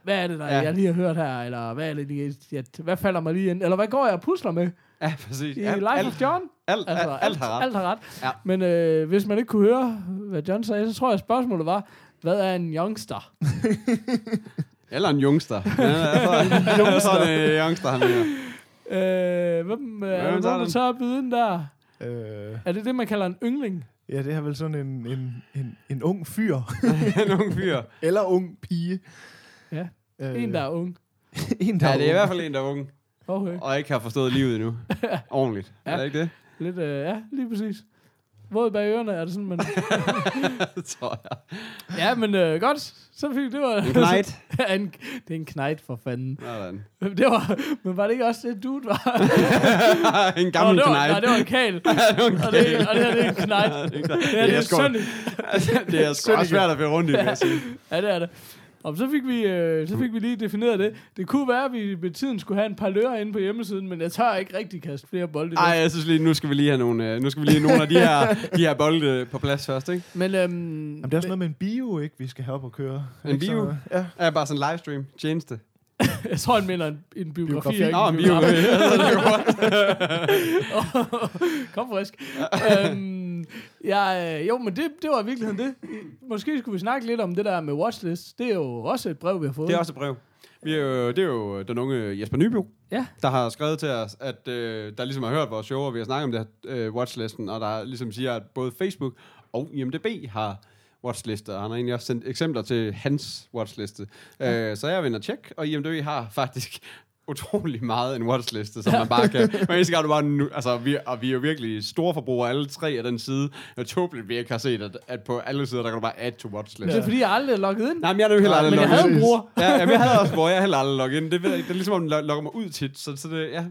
hvad er det, der Ja. ja. jeg lige har hørt her, eller hvad, er det, lige, ja, hvad falder mig lige ind, eller hvad går jeg og pusler med Ja, præcis. i Alt, Life alt, of John? alt, alt, alt, alt har ret. Alt har ret. Ja. Men øh, hvis man ikke kunne høre, hvad John sagde, så tror jeg, at spørgsmålet var, hvad er en youngster? Eller en youngster. Ja, jeg tror, jeg tror, det er youngster, han er. Øh, hvem, øh, er der tager nogen, der tør ind der? Øh, Er det det, man kalder en yngling? ja, det er vel sådan en, en, en, en ung fyr. en ung fyr. Eller ung pige. Ja. Øh, En, der er ung. en, der Ja, er det er i hvert fald en, der er ung. Okay. Og ikke har forstået livet endnu. Ordentligt. Ja. Er det ikke det? Lidt, øh, ja, lige præcis. Våd bag ørerne, er det sådan, man... Det tror jeg. ja, men øh, godt. Så fik det var... En knight. en, det er en knight for fanden. Sådan. Det var, men var det ikke også det, dude var? en Nå, gammel det var, knight. Nej, det var en kal. det var en og, det, og det her det er en knight. det er, Det her det er sgu- Sønnig. det er sgu også svært at finde rundt i, vil jeg sige. Ja, det er det. Og så fik, vi, øh, så fik vi lige defineret det. Det kunne være, at vi med tiden skulle have en par lører inde på hjemmesiden, men jeg tør ikke rigtig kaste flere bolde. i Ej, luften. jeg synes lige, nu skal vi lige have nogle, øh, nu skal vi lige have nogle af de her, de her bolde på plads først, ikke? Men, øhm, Jamen, det er også noget med en bio, ikke? Vi skal have op og køre. En Ikke bio? Så, ja. Ja, bare sådan en livestream tjeneste. jeg tror, han mener en, en biografi. Biografi. ikke Nå, en bio. biograf. Ja, det er godt. Kom frisk. øhm, ja, øh, jo, men det, det var i virkeligheden det. Måske skulle vi snakke lidt om det der med watchlist. Det er jo også et brev, vi har fået. Det er også et brev. Vi er jo, det er jo den unge Jesper Nybro, Ja. der har skrevet til os, at øh, der ligesom har hørt vores show, og vi har snakket om det her øh, watchlisten, og der ligesom siger, at både Facebook og IMDb har watchlister, og han har egentlig også sendt eksempler til hans watchliste. Ja. Øh, så jeg vil og tjekke, og IMDb har faktisk utrolig meget en watchliste, som man bare kan... Eneste gang du bare nu, altså, vi, og vi er jo virkelig store forbrugere, alle tre af den side. Er tåbeligt, vi ikke har set, at, at på alle sider, der kan du bare add to watchlist. Det er fordi, jeg aldrig er logget ind. Nej, men jeg er jo heller aldrig men jeg logget havde en ind. bruger. Ja, jamen, jeg havde også hvor jeg heller aldrig logget ind. Det, ved jeg, ikke. det er ligesom, om den lo- logger mig ud tit. Så, så det, ja.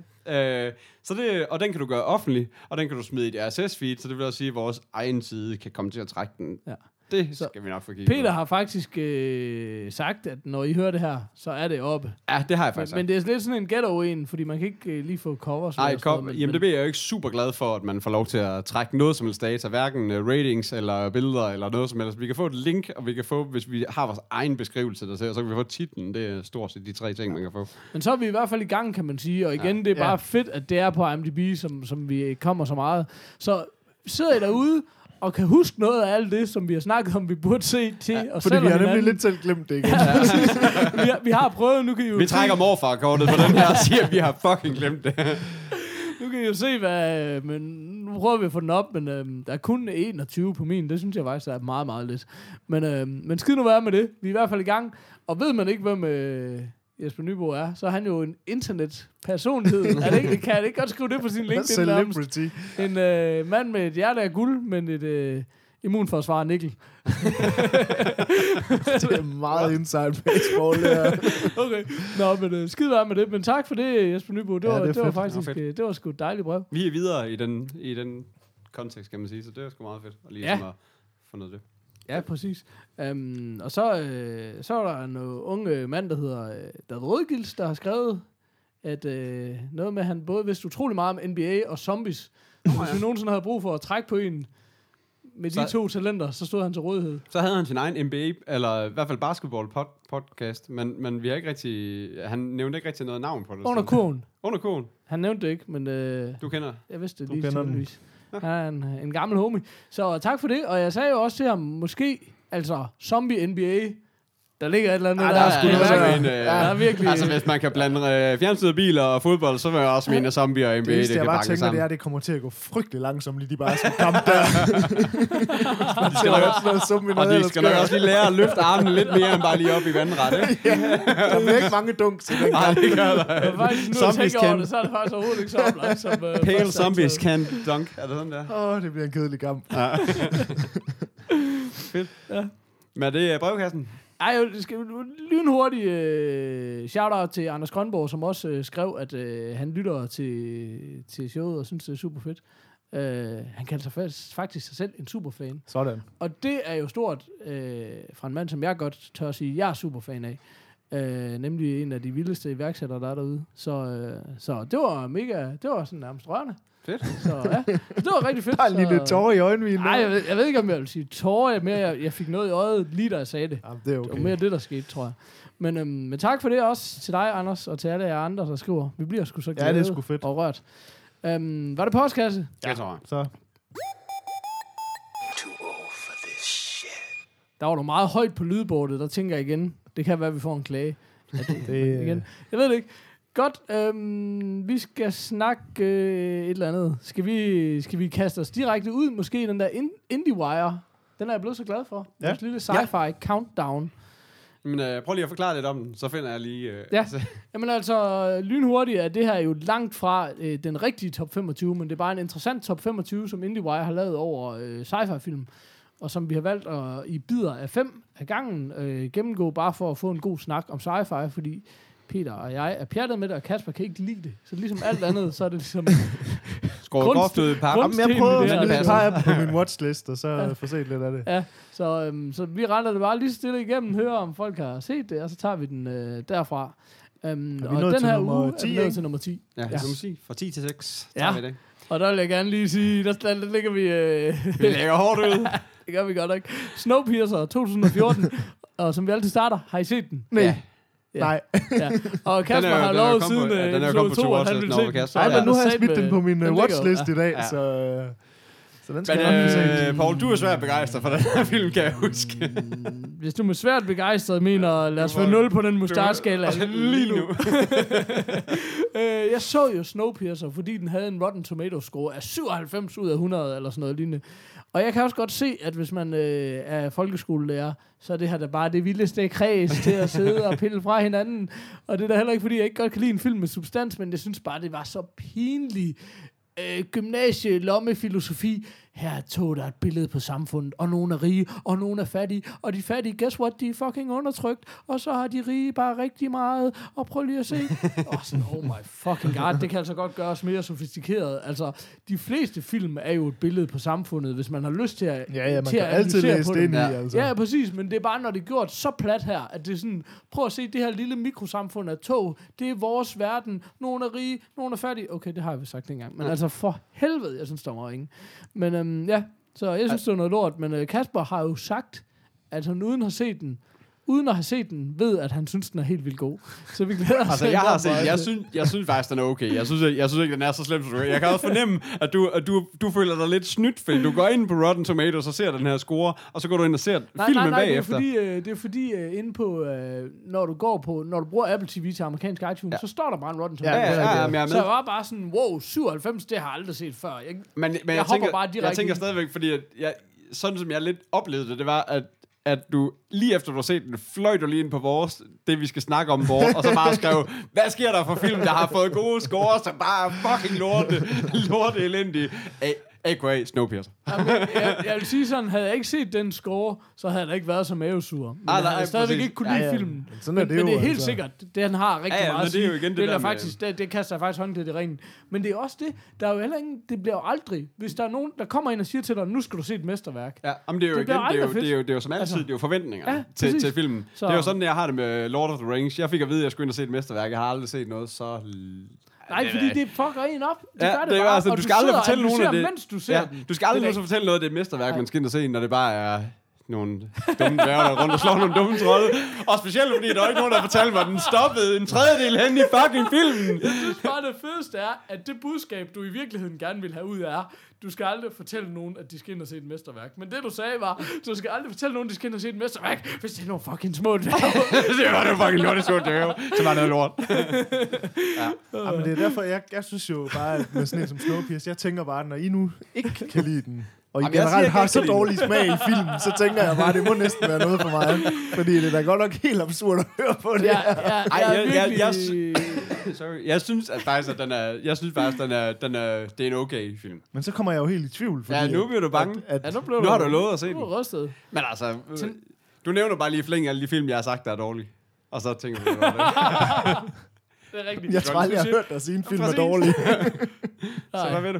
Øh, så det, og den kan du gøre offentlig, og den kan du smide i et RSS-feed, så det vil også sige, at vores egen side kan komme til at trække den. Ja. Det Så skal vi nok få kigget Peter på. har faktisk øh, sagt, at når I hører det her, så er det oppe. Ja, det har jeg Men, faktisk men sagt. det er lidt sådan en ghetto en, fordi man kan ikke øh, lige få covers. Nej, kom, noget, jamen det er jeg jo ikke super glad for, at man får lov til at trække noget som helst data, hverken uh, ratings eller billeder eller noget som helst. Vi kan få et link, og vi kan få, hvis vi har vores egen beskrivelse der til, og så kan vi få titlen. Det er stort set de tre ting, man kan få. Men så er vi i hvert fald i gang, kan man sige. Og igen, ja. det er bare Ja. fedt, at det er på IMDb, som, som vi kommer så meget. Så sidder I derude og kan huske noget af alt det, som vi har snakket om, vi burde se til ja, os Fordi vi og har nemlig hinanden. lidt selv glemt det igen. vi, har, vi har prøvet, nu kan I jo Vi trækker morfarkortet på den her og siger, at vi har fucking glemt det. nu kan I jo se, hvad, men nu prøver vi at få den op, men øhm, der er kun 21 på min, det synes jeg faktisk er meget, meget lidt. Men, øhm, men skid nu være med det, vi er i hvert fald i gang, og ved man ikke, hvem øh, Jesper Nybo er, så er han jo en internetpersonlighed. er det ikke, kan jeg ikke godt skrive det på sin LinkedIn? Celebrity. En øh, mand med et hjerte af guld, men et øh, immunforsvar af nikkel. Det er meget inside baseball, det her. Okay. Nå, men øh, skide være med det. Men tak for det, Jesper Nybo. Det, Ja, var, det det, var faktisk Det var øh, det var sgu et dejligt brev. Vi er videre i den, i den kontekst, kan man sige, så det er sgu meget fedt. Og lige ja. at få noget af det. Ja, præcis. Um, og så, øh, så er der en unge mand, der hedder øh, David Rødgils, der har skrevet, at øh, noget med, at han både vidste utrolig meget om NBA og zombies. Så hvis vi nogensinde havde brug for at trække på en med de Så- to talenter, så stod han til rådighed. Så havde han sin egen NBA, eller i hvert fald basketball pod, podcast, men, men vi har ikke rigtig, han nævnte ikke rigtig noget navn på det. Under kurven. Under kurven. Han nævnte det ikke, men øh, Du kender. jeg vidste det Du lige kender den. Han er en, en gammel homie. Så tak for det, og jeg sagde jo også til ham, måske, altså zombie NBA, der ligger et eller andet Ah, der. der er er der. en, øh, Der er virkelig... Altså, hvis man kan blande øh, fjernstyrede biler og fodbold, så vil jeg også mene, at zombie og NBA, Det det, det jeg kan bare tænker, det sammen. er, at det kommer til at gå frygtelig langsomt, lige de bare skal kampe der. de skal nok- noget Og de skal nok også lige lære at løfte armene lidt mere end bare lige op i vandret, ikke? Der bliver ikke mange dunks i den Nej, kamp. det gør der. Faktisk, nu Zombies tænker over det, så er det faktisk overhovedet ikke så som... Uh, Pale zombies can dunk. Er det sådan der? Åh, oh, det bliver en kedelig kamp. Men er det øh, brevkassen? Ej, det skal lynhurtigt uh, shout-out til Anders Grønborg, som også uh, skrev, at uh, han lytter til, til showet og synes, det er super fedt. Uh, han kalder sig faktisk, sig selv en superfan. Sådan. Og det er jo stort uh, fra en mand, som jeg godt tør at sige, jeg er superfan af. Uh, nemlig en af de vildeste iværksættere, der er derude. Så, uh, så det var mega, det var sådan nærmest rørende. Fedt. Så ja, det var rigtig fedt. Der er en lille tårer i øjenvigen. Nej, jeg ved, jeg ved ikke, om jeg vil sige tårer. Jeg, mere, jeg, jeg fik noget i øjet, lige da jeg sagde det. Jamen, det er Det var okay. mere det, der skete, tror jeg. Men, øhm, men tak for det også til dig, Anders, og til alle jer andre, der skriver. Vi bliver sgu så glade Ja, det er sgu fedt. og rørt. Øhm, var det postkasse? Ja. Tror jeg. Så Der var du meget højt på lydbordet, der tænker jeg igen, det kan være, at vi får en klage. det, igen. Jeg ved det ikke. Godt. Øhm, vi skal snakke øh, et eller andet. Skal vi, skal vi kaste os direkte ud? Måske den der in, IndieWire. Den er jeg blevet så glad for. Ja. Vores lille sci-fi countdown. Men øh, prøv lige at forklare lidt om den, så finder jeg lige... Øh, Ja. altså, Jamen altså, lynhurtigt er det her jo langt fra øh, den rigtige top 25, men det er bare en interessant top 25, som IndieWire har lavet over øh, sci-fi-film, og som vi har valgt at i bidder af fem af gangen øh, gennemgå, bare for at få en god snak om sci-fi, fordi Peter og jeg er pjattet med det, og Kasper kan ikke lide det. Så ligesom alt andet, så er det ligesom... skåret groft ud i par. Jamen, jeg her, at det tage på min watchlist, og så Ja. få set lidt af det. Ja, så, øhm, så vi render det bare lige stille igennem, hører om folk har set det, og så tager vi den øh, derfra. Øhm, og den her nummer uge 10, er vi nået til nummer 10. Ja, Ja. som sige, fra 10 til 6 Ja. vi det. Og der vil jeg gerne lige sige, der, der, der ligger vi... Øh, Vi lægger hårdt ud. det gør vi godt nok. Snowpiercer 2014. og som vi altid starter, har I set den? Nej. Ja. Ja. Nej. Ja. Og Kasper er har er lovet siden ja, øh, den er kommet episode på 2, at han ville se den. Nej, Ja, men nu har jeg smidt den på min uh, ligger- watchlist ja. i dag, Ja. så, øh, så den skal Men øh, Paul, du er svært begejstret for den her film, kan jeg huske. Hvis du med svært begejstret mener, lad os få 0 på den mustache-skala lige nu. øh, jeg så jo Snowpiercer, fordi den havde en Rotten Tomatoes score af 97 ud af 100, eller sådan noget lignende. Og jeg kan også godt se, at hvis man øh, er folkeskolelærer, så er det her da bare det vildeste kreds til at sidde og pille fra hinanden. Og det er da heller ikke, fordi jeg ikke godt kan lide en film med substans, men jeg synes bare, det var så pinligt øh, gymnasie, lommefilosofi. Her er to, der er et billede på samfundet, og nogle er rige, og nogle er fattige. Og de fattige, guess what, de er fucking undertrykt. Og så har de rige bare rigtig meget. Og prøv lige at se. og sådan, oh my fucking god, det kan altså godt gøres mere sofistikeret. Altså, de fleste film er jo et billede på samfundet, hvis man har lyst til at Ja, ja, man til kan at altid læse det ind i, Ja. altså. Ja, præcis, men det er bare, når det er gjort så plat her, at det er sådan, prøv at se det her lille mikrosamfund af tog, det er vores verden, nogle er rige, nogle er fattige. Okay, det har jeg vist sagt engang, men altså for helvede, jeg synes, der var ingen. Men øhm, ja, så jeg synes, det var noget lort, men øh, Kasper har jo sagt, at han uden have set den, uden at have set den, ved, at han synes, den er helt vildt god. Så vi glæder os Altså, jeg har set, jeg synes, jeg synes faktisk, den er okay. Jeg synes, jeg, jeg synes ikke, den er så slem, som du. Jeg kan også fornemme, at du, at du, du føler dig lidt snydt, fordi du går ind på Rotten Tomatoes og ser den her score, og så går du ind og ser Nej, filmen nej, nej, bagefter. det er fordi, øh, det er fordi øh, inde på, øh, når du går på, når du bruger Apple TV til amerikansk iTunes, Ja. så står der bare en Rotten Ja, Ja, Tomatoes. ja, ja, ja, men jeg er Så jeg med. var bare sådan, wow, 97, det har jeg aldrig set før. Jeg, Men, men jeg, Jeg jeg, hopper tænker, bare direkte jeg tænker stadigvæk, fordi jeg, sådan som jeg lidt oplevede det, det var, at at du lige efter du har set den, fløj du lige ind på vores, det vi skal snakke om vores, og så bare skrev, hvad sker der for film, der har fået gode scores, som bare er fucking lorte, lorte elendige. A.K.A. Snowpiercer. Jamen, jeg, jeg, jeg vil sige sådan, havde jeg ikke set den score, så havde jeg da ikke været så mavesur. Men Ah, jeg nej, havde stadigvæk præcis. ikke kunne Ja, lide ja. filmen. Sådan er men, det men jo, det er helt altså. sikkert, den har rigtig Ja, ja, meget men at det er jo sige. igen det vil der faktisk, det, det kaster jeg faktisk hånden til det ringen. Men det er også det, der er jo heller ingen, det bliver jo aldrig, hvis der er nogen, der kommer ind og siger til dig, nu skal du se et mesterværk. Ja, men det er jo Det igen, bliver det er jo, det er jo, det er jo som altid, Altså. det er jo forventninger Ja, til, præcis. til filmen. Så. Det er jo sådan, jeg har det med Lord of the Rings. Jeg fik at vide, at jeg skulle ind og se et mesterværk. Jeg har aldrig set noget så... Nej, det fordi det fucker en op. Det Ja, gør det, det bare. altså, og du skal aldrig fortælle nogen, at det- mens du ser Ja, den. du skal aldrig Det fortælle noget, at det er et mesterværk, man skal ind og se, når det bare er nogle dumme dværge, der er rundt og slår nogle dumme trolde. Og specielt fordi, der er ikke nogen, der fortalte mig, at den stoppede en tredjedel hen i fucking filmen. Jeg synes bare, det fedeste er, at det budskab, du i virkeligheden gerne vil have ud af, er, du skal aldrig fortælle nogen, at de skal ind og se et mesterværk. Men det, du sagde, var, du skal aldrig fortælle nogen, at de skal ind og se et mesterværk, hvis det er nogle fucking små dværge. det var det fucking lort, det så dværge. Så var noget lort. Ja, men det er derfor, jeg, jeg synes jo bare, at med sådan en som Snowpiercer, jeg tænker bare, når I nu ikke kan lide den, og I Jamen, jeg siger generelt ikke, har så dårlig smag i film, så tænker jeg bare, at det må næsten være noget for mig. Fordi det er da godt nok helt absurd at høre på det Ja, her. ja, Ej, jeg, jeg- er jeg- jeg virkelig... Sorry. Jeg synes at faktisk, at den er, jeg synes faktisk, den er, den er, det er en okay film. Men så kommer jeg jo helt i tvivl. Fordi Ja, nu bliver du bange. At, Ja, at, nu, blev Nu har du lovet at se Nu den. er du rystet. Men altså, øh, Til- du nævner bare lige i flæng alle de film, jeg har sagt, der er dårlige. Og så tænker du, det var det. Det er rigtigt. jeg tror aldrig, jeg har hørt dig sige, en film er dårlig. så hvad ved du?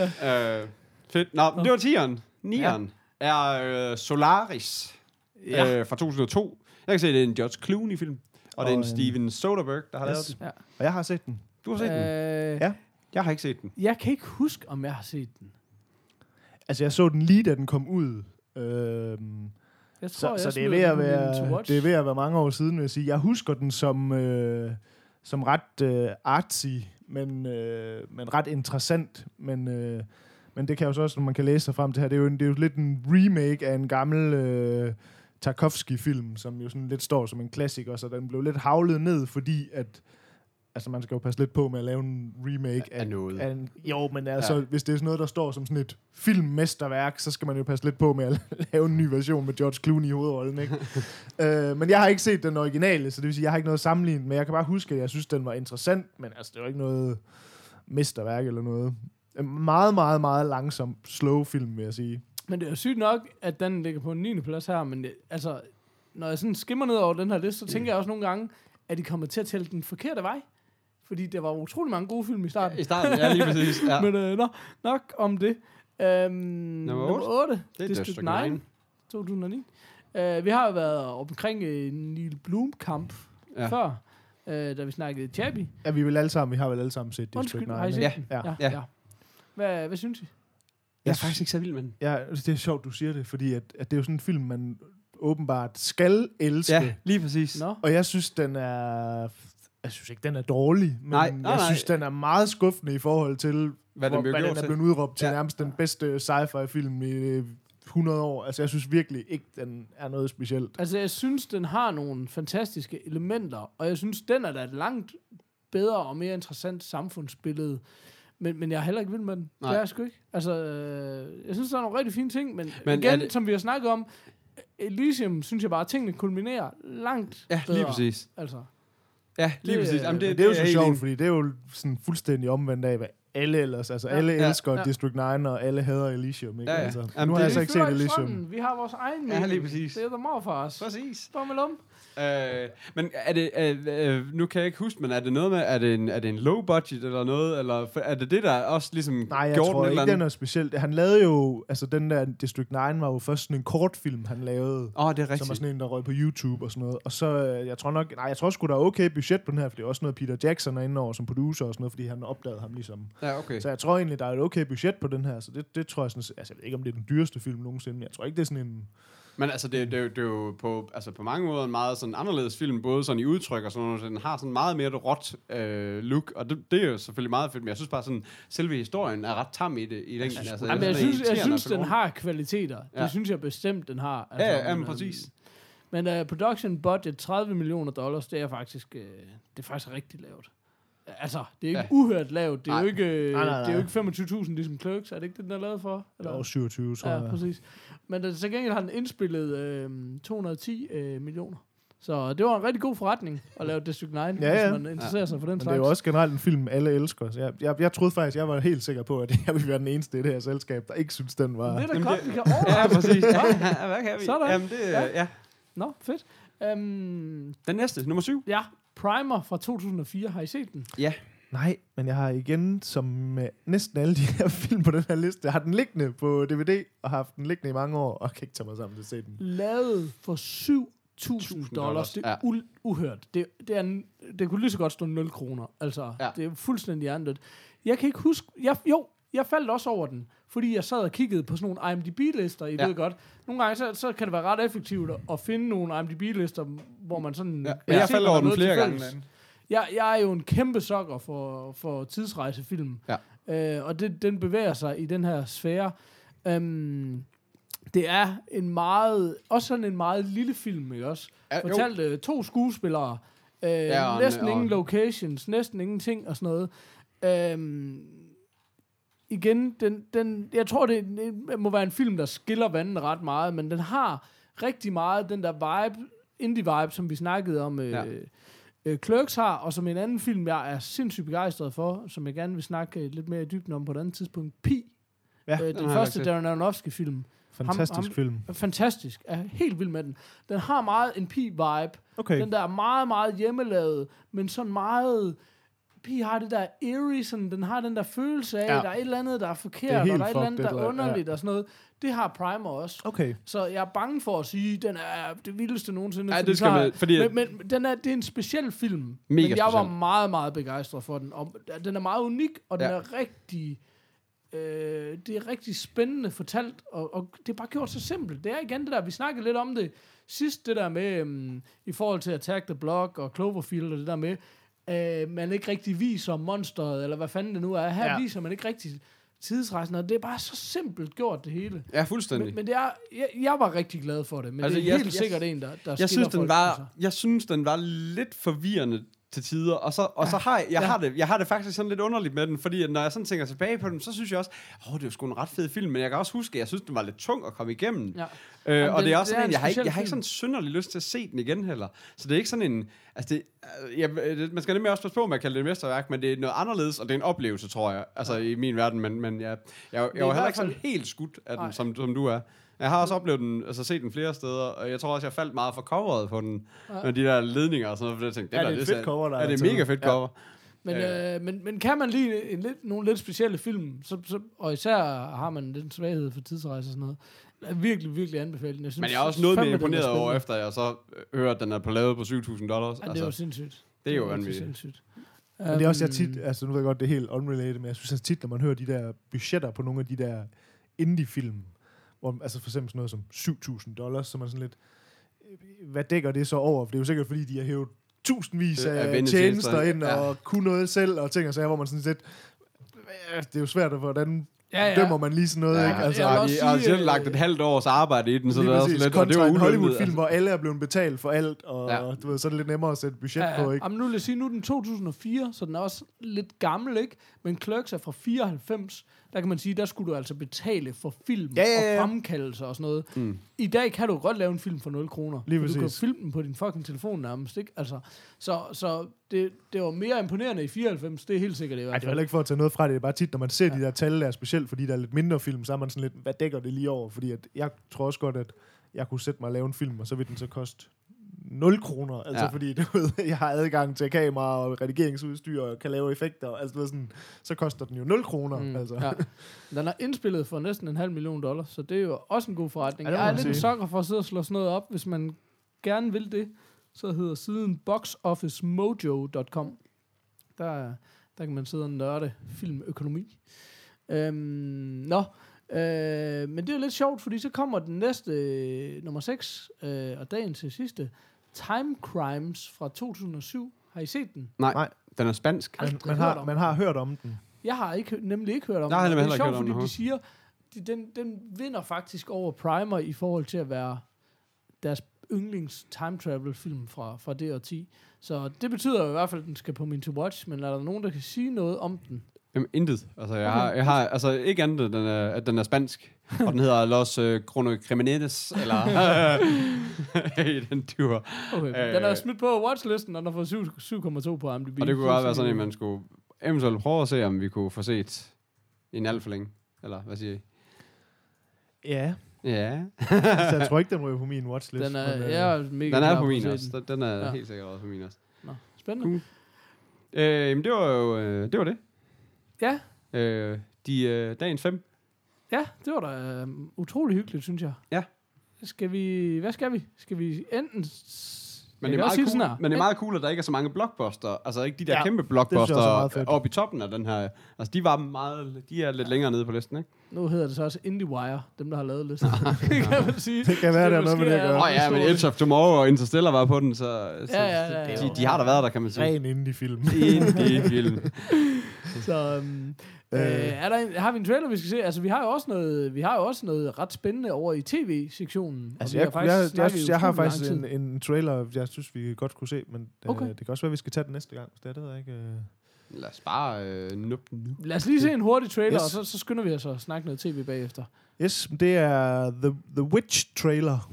Øh, fedt. Nå, men det var 10'eren. 9'eren er øh, Solaris Ja. øh, fra 2002. Jeg kan se, det er en George Clooney-film. Og det er en Og en- Steven Soderbergh, der har lavet Yes. den. Og jeg har set den. Du har set den? Øh, Ja. Jeg har ikke set den. Jeg kan ikke huske, om jeg har set den. Altså, jeg så den lige, da den kom ud. Øhm, Jeg så, jeg så det, er ved den at være, det er ved at være mange år siden, vil jeg sige. Jeg husker den som, øh, som ret øh, artsy, men, øh, men ret interessant. Men, øh, men det kan jo så også, når man kan læse sig frem til her, det er jo, en, det er jo lidt en remake af en gammel øh, Tarkovsky-film, som jo sådan lidt står som en klassiker, så den blev lidt havlet ned, fordi at altså man skal jo passe lidt på med at lave en remake Af- af noget. Af en, jo, men altså, Ja. hvis det er sådan noget, der står som sådan et filmmesterværk, så skal man jo passe lidt på med at lave en ny version med George Clooney i hovedrollen, ikke? øh, men jeg har ikke set den originale, så det vil sige, jeg har ikke noget sammenlignet, men jeg kan bare huske, at jeg synes, den var interessant, men altså, det var ikke noget mesterværk eller noget. En meget, meget, meget langsom, slow film, vil jeg sige. Men det er jo sygt nok, at den ligger på en 9. plads her, men det, altså, når jeg sådan skimmer ned over den her liste, så tænker jeg også nogle gange, at de kommer til at tælle den forkerte vej. Fordi der var utrolig mange gode film i starten. I starten, ja, lige præcis. Ja. Men øh, nå, nok om det. Øhm, nummer otte. 8, Det er District 9, 2009. Uh, vi har jo været omkring uh, Neil Blomkamp Ja. ja. før, uh, da vi snakkede Chappie. Ja, vi, vel alle sammen, vi har vel alle sammen set District Undskyld, 9. har I set? Ja. ja. Ja. ja. Hvad, hvad synes I? Jeg er faktisk ikke så vild med den. Ja, det er sjovt, du siger det, fordi at, at det er jo sådan en film, man åbenbart skal elske. Ja, lige præcis. Nå? Og jeg synes, den er... Jeg synes ikke, den er dårlig, men Nej, nej, jeg nej. synes, den er meget skuffende i forhold til, Hvad hvor, den hvad den er til. blevet udråbt til Ja. nærmest den bedste sci-fi-film i øh, 100 år. Altså, jeg synes virkelig ikke, den er noget specielt. Altså, jeg synes, den har nogle fantastiske elementer, og jeg synes, den er da et langt bedre og mere interessant samfundsbillede. Men, men jeg er heller ikke vild med den. Nej. Det er jeg sgu ikke. Altså, øh, jeg synes, der er nogle rigtig fine ting, men, Men igen, det- som vi har snakket om, Elysium, synes jeg bare, at tingene kulminerer langt Ja, bedre. lige præcis. Altså, Ja, lige Det, præcis. øh, Jamen, Det, det, det er jo så sjovt, fordi det er jo sådan fuldstændig omvendt af, hvad alle ellers... Altså, Ja, alle ja, elsker ja. District 9, og alle hader Elysium, ikke? Ja, ja. Altså, Jamen, nu har det- jeg så vi ikke set Elysium. sådan. Vi har vores egen Ja, mening. lige præcis. Det er der morfars. Præcis. Bummelum. Øh, men er det, øh, øh, nu kan jeg ikke huske, men er det noget med, er det en, er det en low budget eller noget, eller er det det, der også ligesom Nej, jeg gjorde tror den ikke, eller den er specielt. Han lavede jo... Altså, den der District 9 var jo først sådan en kortfilm, han lavede. Åh, oh, det er Som rigtigt. er sådan en, der røg på YouTube og sådan noget. Og så, øh, jeg tror nok, nej, jeg tror sgu, der er okay budget på den her, for det er også noget, Peter Jackson er inde over som producer og sådan noget, fordi han opdagede ham ligesom. Ja, okay. Så jeg tror egentlig, der er et okay budget på den her, så det, det tror jeg sådan, altså jeg ved ikke, om det er den dyreste film nogensinde, men jeg tror ikke, det er sådan en, Men altså, det, det, er jo- det er jo på, altså på mange måder en meget sådan anderledes film, både sådan i udtryk og sådan noget, den har sådan meget mere et råt øh, look, og det, det er jo selvfølgelig meget fedt, men jeg synes bare sådan, selve historien er ret tam i det i længden. Altså, Jamen, jeg synes, det er synes, jeg synes den har kvaliteter. Ja. Det synes jeg bestemt, den har. Altså, Ja, ja, jamen, men, præcis. Men uh, production budget 30 millioner dollars, det er faktisk, uh, det er faktisk rigtig lavt. Altså, det er ikke Ja. ja. uhørt lavt. Det er, Nej. jo ikke, øh, Nej, nej, det er jo nej. ikke 25.000 ligesom Clerks. Er det ikke det, den er lavet for? der er 27, tror ja, jeg. præcis. Men uh, til gengæld har den indspillet øh, 210 øh, millioner. Så det var en rigtig god forretning at lave District 9, ja, ja. hvis man interesserer sig for den Men det slags. er jo også generelt en film, alle elsker. Så jeg, jeg, jeg troede faktisk, jeg var helt sikker på, at jeg ville være den eneste i det her selskab, der ikke synes, den var... det er da Jamen, godt, det- vi kan Ja, overraske. præcis. Ja, ja, hvad kan vi? Sådan. Jamen, det, ja. Ja. ja. Nå, fedt. Um, Den næste, nummer syv. ja, Primer fra 2004. Har I set den? Ja. Nej, men jeg har igen, som med næsten alle de her film på den her liste, jeg har den liggende på DVD, og har haft den liggende i mange år, og kan ikke tage mig sammen til at se den. lavet for 7.000 dollars. Det er Ja. u- uhørt. Det, det, er en, det kunne lige så godt stå 0 kroner. Altså, Ja. det er fuldstændig hjernedødt. Jeg kan ikke huske... Jeg, jo, jeg faldt også over den, fordi jeg sad og kiggede på sådan nogle IMDb-lister, I Ja. ja. ved godt. Nogle gange, så, så kan det være ret effektivt at- finde nogle IMDb-lister, hvor man sådan... Ja, men jeg faldt over er den flere gange. Jeg, jeg er jo en kæmpe sokker for, for tidsrejsefilm. Ja. Øh, og det, den bevæger sig i den her sfære. Øhm, det er en meget, også sådan en meget lille film, ikke også? Ja. Fortalt øh, to skuespillere, øh, ja, og- næsten og- ingen locations, næsten ingenting og sådan noget. Øhm, igen, den, den, jeg tror, det, det må være en film, der skiller vandene ret meget, men den har rigtig meget den der vibe, indie-vibe, som vi snakkede om, øh, Ja. øh, Clerks har, og som en anden film, jeg er sindssygt begejstret for, som jeg gerne vil snakke øh, lidt mere i dybden om på et andet tidspunkt, Pi. Ja, øh, den den første. Darren Aronofsky-film. Fantastisk ham- film. Er Fantastisk. Jeg er helt vild med den. Den har meget en Pi-vibe. Okay. Den der er meget, meget hjemmelavet, men sådan meget... Pi har det der eerie, sådan, den har den der følelse af, Ja. der er et eller andet, der er forkert, Det er og der er et eller andet, der er der, ja. underligt og sådan noget. Det har Primer også. Okay. Så jeg er bange for at sige, at den er det vildeste nogensinde. Ja, det skal man, fordi... men, men den er, det er en speciel film. Mega men jeg var speciel. meget, meget begejstret for den. Og den er meget unik, og den Ja. er rigtig... Øh, det er rigtig spændende fortalt, og, og det er bare gjort så simpelt. Det er igen det der, vi snakkede lidt om det sidst, det der med, um, i forhold til Attack the Block og Cloverfield, og det der med, øh, man ikke rigtig viser monsteret, eller hvad fanden det nu er. Her Ja. viser man ikke rigtig tidsrejsen, og det er bare så simpelt gjort, det hele. Ja, fuldstændig. Men, men det er, jeg, jeg var rigtig glad for det, men Altså, det er jeg- helt jeg- sikkert en, der, der jeg synes, den folk, var, altså. jeg synes, den var lidt forvirrende til tider, og så, og så har jeg, jeg, Ja. har det, jeg har det faktisk sådan lidt underligt med den, fordi at når jeg sådan tænker tilbage på den, så synes jeg også, åh, det er jo sgu en ret fed film, men jeg kan også huske, at jeg synes, den var lidt tung at komme igennem. Ja. Øh, Jamen, og det det- er også det er sådan en, en jeg har, ikke, jeg har ikke sådan synderlig lyst til at se den igen heller. Så det er ikke sådan en... Altså det, øh, jeg, det- man skal nemlig også passe på med at kalde det et mesterværk, men det er noget anderledes, og det er en oplevelse, tror jeg. Altså i min verden, men, men jeg, jeg, jeg, jeg var heller ikke sådan helt skudt af den, som, som du er. Jeg har også oplevet den, altså set den flere steder, og jeg tror også, jeg faldt meget for coveret på den, Ja. med de der ledninger og sådan noget, for jeg tænkte, Ja, der, det er et fedt cover, der Ja, er det er mega fedt Ja. cover. Men, Øh. øh, men, men kan man lide en lidt, nogle lidt specielle film, så, så, og især har man lidt en svaghed for tidsrejse og sådan noget, er virkelig, virkelig anbefalet. Jeg synes, Men jeg er også noget mere den er imponeret over, efter jeg så hører, at den er på lavet på 7.000 dollars. Ja, det er jo sindssygt. det er jo vanvittigt. sindssygt. Men det er også, jeg Øhm, tit, altså nu ved jeg godt, det er helt unrelated, men jeg synes altså tit, når man hører de der budgetter på nogle af de der indie-film, hvor, altså for eksempel sådan noget som 7.000 dollars, så er man sådan lidt, øh, hvad dækker det så over? For det er jo sikkert, fordi de har hævet tusindvis Øh, af af tjenester ind, ja. og kunne noget selv, og ting og sager, hvor man sådan lidt, øh, det er jo svært, hvordan Ja, ja. dømmer man lige sådan noget, Ja, ikke? altså, jeg de har selv øh, lagt et halvt års arbejde i den, så det er også lidt, og det var en. Hollywood-film, altså. hvor alle er blevet betalt for alt, og Ja. du ved, så er det lidt nemmere at sætte budget Ja, på, ja. ikke? Jamen, nu vil jeg sige, nu er den 2004, så den er også lidt gammel, ikke? Men Clerks er fra 94. Der kan man sige, der skulle du altså betale for film Ja, ja, ja. og fremkaldelser og sådan noget. Mm. I dag kan du godt lave en film for 0 kroner. Lige for Du kan præcis. filme den på din fucking telefon nærmest, ikke? Altså, så så det, det var mere imponerende i 94, det er helt sikkert i hvert Ej, det er fald. heller ikke for at tage noget fra det. Det er bare tit, når man ser ja. de der tal der, specielt fordi der er lidt mindre film, så er man sådan lidt, hvad dækker det lige over? Fordi at jeg tror også godt, at jeg kunne sætte mig og lave en film, og så vil den så koste 0 kroner. Altså Ja. fordi, du ved, jeg har adgang til kamera og redigeringsudstyr og kan lave effekter. Altså du ved, sådan, så koster den jo 0 kroner. Mm, altså. ja. Den er indspillet for næsten en halv million dollars, så det er jo også en god forretning. Ja, jeg er lidt en sokker for at sidde og slå sådan noget op, hvis man gerne vil det. Så hedder siden boxofficemojo.com. Der, der kan man sidde og nørde filmøkonomi. Øhm, nå, øh, men det er jo lidt sjovt, fordi så kommer den næste, øh, nummer 6, øh, og dagen til sidste, Time Crimes fra 2007. Har I set den? Nej, Nej. den er spansk. Man, aldrig man, hørt har, man har hørt om den. Jeg har ikke, nemlig ikke hørt om har den. heller og det er ikke sjovt, hørt om fordi den de siger, de, den, den vinder faktisk over Primer i forhold til at være deres yndlings time travel film fra, fra det 10. Så det betyder jo i hvert fald, at den skal på min to watch, men er der nogen, der kan sige noget om den? Jamen, intet. Altså, jeg, Okay. har, jeg har, altså, ikke andet, end den er, at den er spansk. og den hedder Los uh, Cronocriminetes, eller i den tur. Okay, Øh. den er smidt på watchlisten, og den har fået syv- 7,2 på IMDb. Og det kunne godt være sådan, at man skulle eventuelt prøve at se, om vi kunne få set en alt for længe. Eller hvad siger I? Ja. Ja. altså, jeg tror ikke, den ryger på min watchlist. Den er, men, øh, er mega Den er på at min også. den. Er Ja. ja. helt sikkert også på min også. Nå, spændende. Cool. Øh, jamen, det var jo øh, det. Var det. Ja, Øh, de, øh, dagens fem. ja, det var da uh, utrolig hyggeligt, synes jeg. Ja. Skal vi, hvad skal vi? Skal vi enten... Men det, er meget sige sådan cool, men det er meget cool, at der ikke er så mange blockbuster. Altså ikke de der Ja, ja, kæmpe er blockbuster oppe i toppen af den her. Altså de var meget, de er lidt længere nede på listen, ikke? Nu hedder det så også IndieWire, dem der har lavet listen. kan man sige. Det kan være, det har noget med det at gøre. Åh oh, ja, men Edge of Tomorrow og Interstellar var på den, så, så Ja, ja, ja, ja. de, de har der været der, kan man sige. Ren indie-film. En, det er en film. Så um, øh, er der en, har vi en trailer, vi skal se? Altså, vi har jo også noget, vi har jo også noget ret spændende over i tv-sektionen. Altså, jeg, har jeg, jeg, jeg, jeg har faktisk en, en trailer, jeg synes, vi godt kunne se, men Okay. øh, det kan også være, vi skal tage den næste gang. Det, er det ved jeg ikke. Øh. Lad os bare øh, nup nu. Lad os lige se en hurtig trailer, Yes. og så, så skynder vi os at snakke noget tv bagefter. Yes, det er The, The Witch trailer.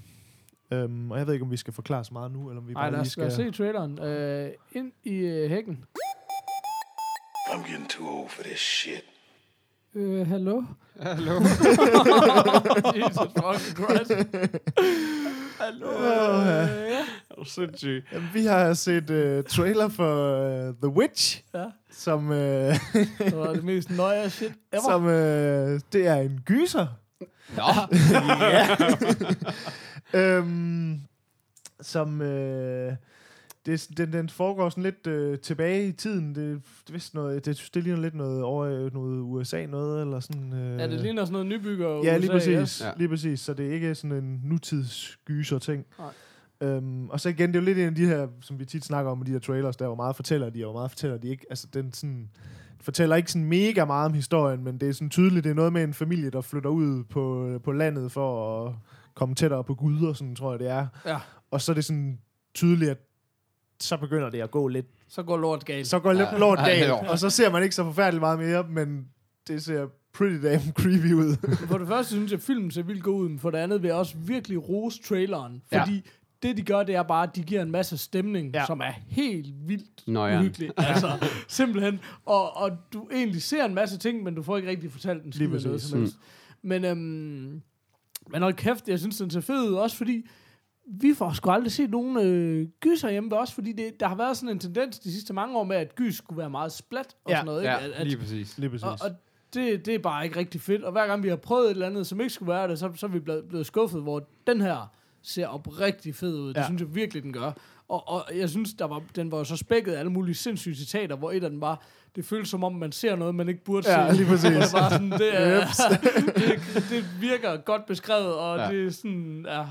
Um, og jeg ved ikke, om vi skal forklare så meget nu, eller om vi Nej, bare lad lige os, lad skal... os se traileren. Øh, ind i øh, hækken. I'm getting too old for this shit. Øh, hallo? Hallo. Jesus fucking Christ. hallo? Åh, ja. Øh, ja. Er du sindssyg? Jamen, vi har set uh, trailer for uh, The Witch, ja. som, uh, Det var det mest nøje shit ever. som uh, det er en gyser. Nå. øhm, som øh, det, den, den foregår sådan lidt øh, tilbage i tiden. Det, det, er vist noget, det, det ligner lidt noget over i noget USA noget, eller sådan... Øh, Ja, det ligner sådan noget nybygger Ja, lige USA, præcis. Ja. Ja. Lige præcis. Så det er ikke sådan en nutidsgyser ting. Nej. Øhm, og så igen, det er jo lidt en af de her, som vi tit snakker om med de her trailers, der hvor meget fortæller de, og hvor meget fortæller de ikke. Altså, den sådan, fortæller ikke sådan mega meget om historien, men det er sådan tydeligt, det er noget med en familie, der flytter ud på, på landet for at komme tættere på Gud, og sådan tror jeg, det er. Ja. Og så er det sådan tydeligt, at så begynder det at gå lidt, Så går lort galt. så går lidt lort Ja, galt, jo. og så ser man ikke så forfærdeligt meget mere, men det ser pretty damn creepy ud. For det første synes jeg, at filmen ser vildt god ud, men for det andet vil jeg også virkelig rose traileren. Ja. Fordi det, de gør, det er bare, at de giver en masse stemning, Ja. ja. som er helt vildt Nå ja. uhyggelig. Altså, simpelthen. Og, og du egentlig ser en masse ting, men du får ikke rigtig fortalt en skid noget som helst. Men, øhm, men hold kæft, jeg synes, den ser fed ud, også fordi vi får sgu aldrig set nogen øh, gyser hjemme ved os, fordi det, der har været sådan en tendens de sidste mange år med, at gys skulle være meget splat og Ja. sådan noget. Ikke? Ja, At, at, lige præcis. Lige præcis. og, og det, det er bare ikke rigtig fedt. Og hver gang vi har prøvet et eller andet, som ikke skulle være det, så, så er vi blevet, blevet skuffet, hvor den her ser oprigtig fed ud. Det Ja. synes jeg virkelig, den gør. Og, og jeg synes, der var, den var så spækket af alle mulige sindssyge citater, hvor et af dem var, det føles som om, man ser noget, man ikke burde Ja, se. lige præcis. Det, bare sådan, det, er, det, det virker godt beskrevet, og ja. det er sådan, ja,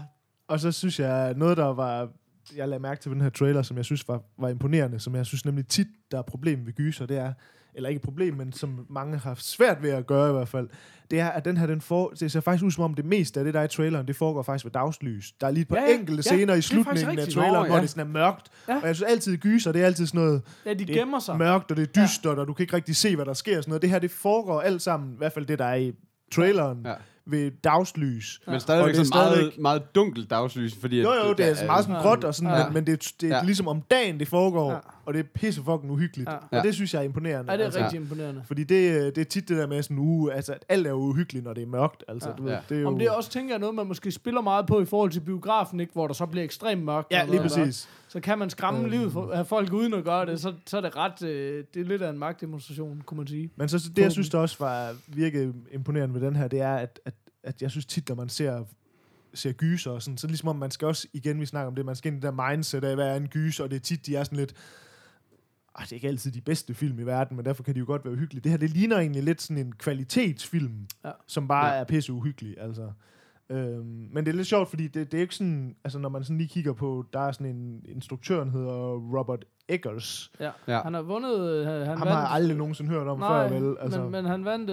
Og så synes jeg, noget der var, jeg lagde mærke til den her trailer, som jeg synes var, var imponerende, som jeg synes nemlig tit, der er problem ved gyser, det er, eller ikke et problem, men som mange har svært ved at gøre i hvert fald, det er, at den her, den får, det ser faktisk ud som om det meste af det, der er i traileren, det foregår faktisk ved dagslys. Der er lige et par Ja, ja, ja. enkelte Ja, scener er i slutningen af traileren, Nå, hvor ja. det sådan er mørkt. Ja. Og jeg synes altid, gyser, det er altid sådan noget, ja de gemmer sig. mørkt, og det er dystert, og du kan ikke rigtig se, hvad der sker. og Sådan noget. Det her, det foregår alt sammen, i hvert fald det, der er i traileren, Ja. Ved dagslys. Men Og stadigvæk det er sådan meget, stadigvæk- meget dunkelt dagslys, fordi... Jo, at- jo, det er sådan meget sådan gråt og sådan, Ja. men, men det, er- det er Ja. ligesom om dagen, det foregår, Ja. og det er pisse fucking uhyggeligt. Ja. Og det synes jeg er imponerende. Ja, det er altså. rigtig imponerende. Fordi det, det er tit det der med sådan, uh, altså, at alt er uhyggeligt, når det er mørkt. Altså, Ja. du ved, Ja. det er jo... Om det er også, tænker jeg, noget, man måske spiller meget på i forhold til biografen, ikke? hvor der så bliver ekstremt mørkt. Ja, lige noget, der- præcis. Så kan man skræmme Øhm. livet for, af folk uden at gøre det, så, så er det ret, øh, det er lidt af en magtdemonstration, kunne man sige. Men så det, jeg synes, der også var virkelig imponerende ved den her, det er, at, at, at jeg synes tit, når man ser ser gyser og sådan, så ligesom om man skal også, igen vi snakker om det, man skal ind i det der mindset af, hvad er en gyser, og det er tit, de er sådan lidt, ah, det er ikke altid de bedste film i verden, men derfor kan de jo godt være uhyggelige. Det her, det ligner egentlig lidt sådan en kvalitetsfilm, Ja. som bare ja. er pisse uhyggelig, altså. Øhm, men det er lidt sjovt, fordi det, det er ikke sådan, altså når man sådan lige kigger på, der er sådan en instruktør, der hedder Robert Eggers. Ja. Ja. Han har vundet... øh, Han, han Ham vandt, har jeg aldrig nogensinde hørt om Nej, før, vel? Altså, men, men han vandt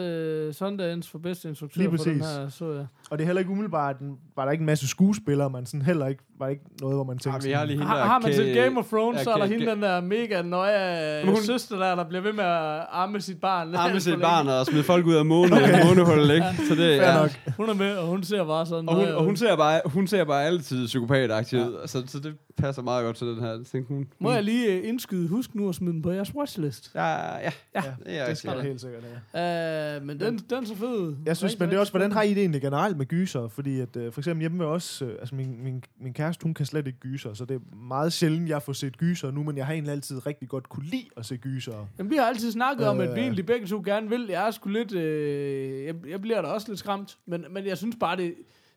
uh, Sundance for bedste instruktør Lige for den præcis. her, så jeg. Og det er heller ikke umiddelbart, den- var der ikke en masse skuespillere, men sådan heller ikke, var ikke noget, hvor man tænkte vi har lige Har, der, har man set Game of Thrones, ja, så er der hende, den der mega nøje Men hun- søster der, der bliver ved med at arme sit barn. Arme sit barn og smide folk ud af måne, okay. månehullet, ikke? Så det, ja. nok. Hun er med, og hun ser bare sådan Og hun, nøje og hun ser bare, hun ser bare altid psykopatagtig ud, så, så det passer meget godt til den her. Tænkte hun, Må jeg lige øh, indskyde, husk nu at smide den på jeres watchlist. Ja, ja, ja, Ja, det er Det skal du rigtigt. helt sikkert have. Uh, men den, den så fed. Jeg synes, Rigtig, men det er også, hvordan har I det egentlig generelt med gyser? Fordi at, øh, for eksempel hjemme med os, øh, altså min, min, min kæreste, hun kan slet ikke gyser, så det er meget sjældent, jeg får set gyser nu, men jeg har egentlig altid rigtig godt kunne lide at se gyser. Jamen, vi har altid snakket øh, om, at vi egentlig begge to gerne vil. Jeg er sgu lidt... Øh, jeg, jeg bliver da også lidt skræmt. Men, men jeg synes bare, det,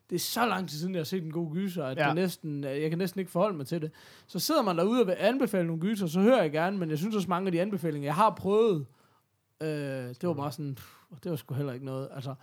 det er så lang tid siden, jeg har set en god gyser, at ja. Det næsten, jeg kan næsten ikke forholde mig til det. Så sidder man derude og vil anbefale nogle gyser, så hører jeg gerne, men jeg synes også, mange af de anbefalinger, jeg har prøvet, øh, det var bare sådan, pff, det var sgu heller ikke noget. Altså,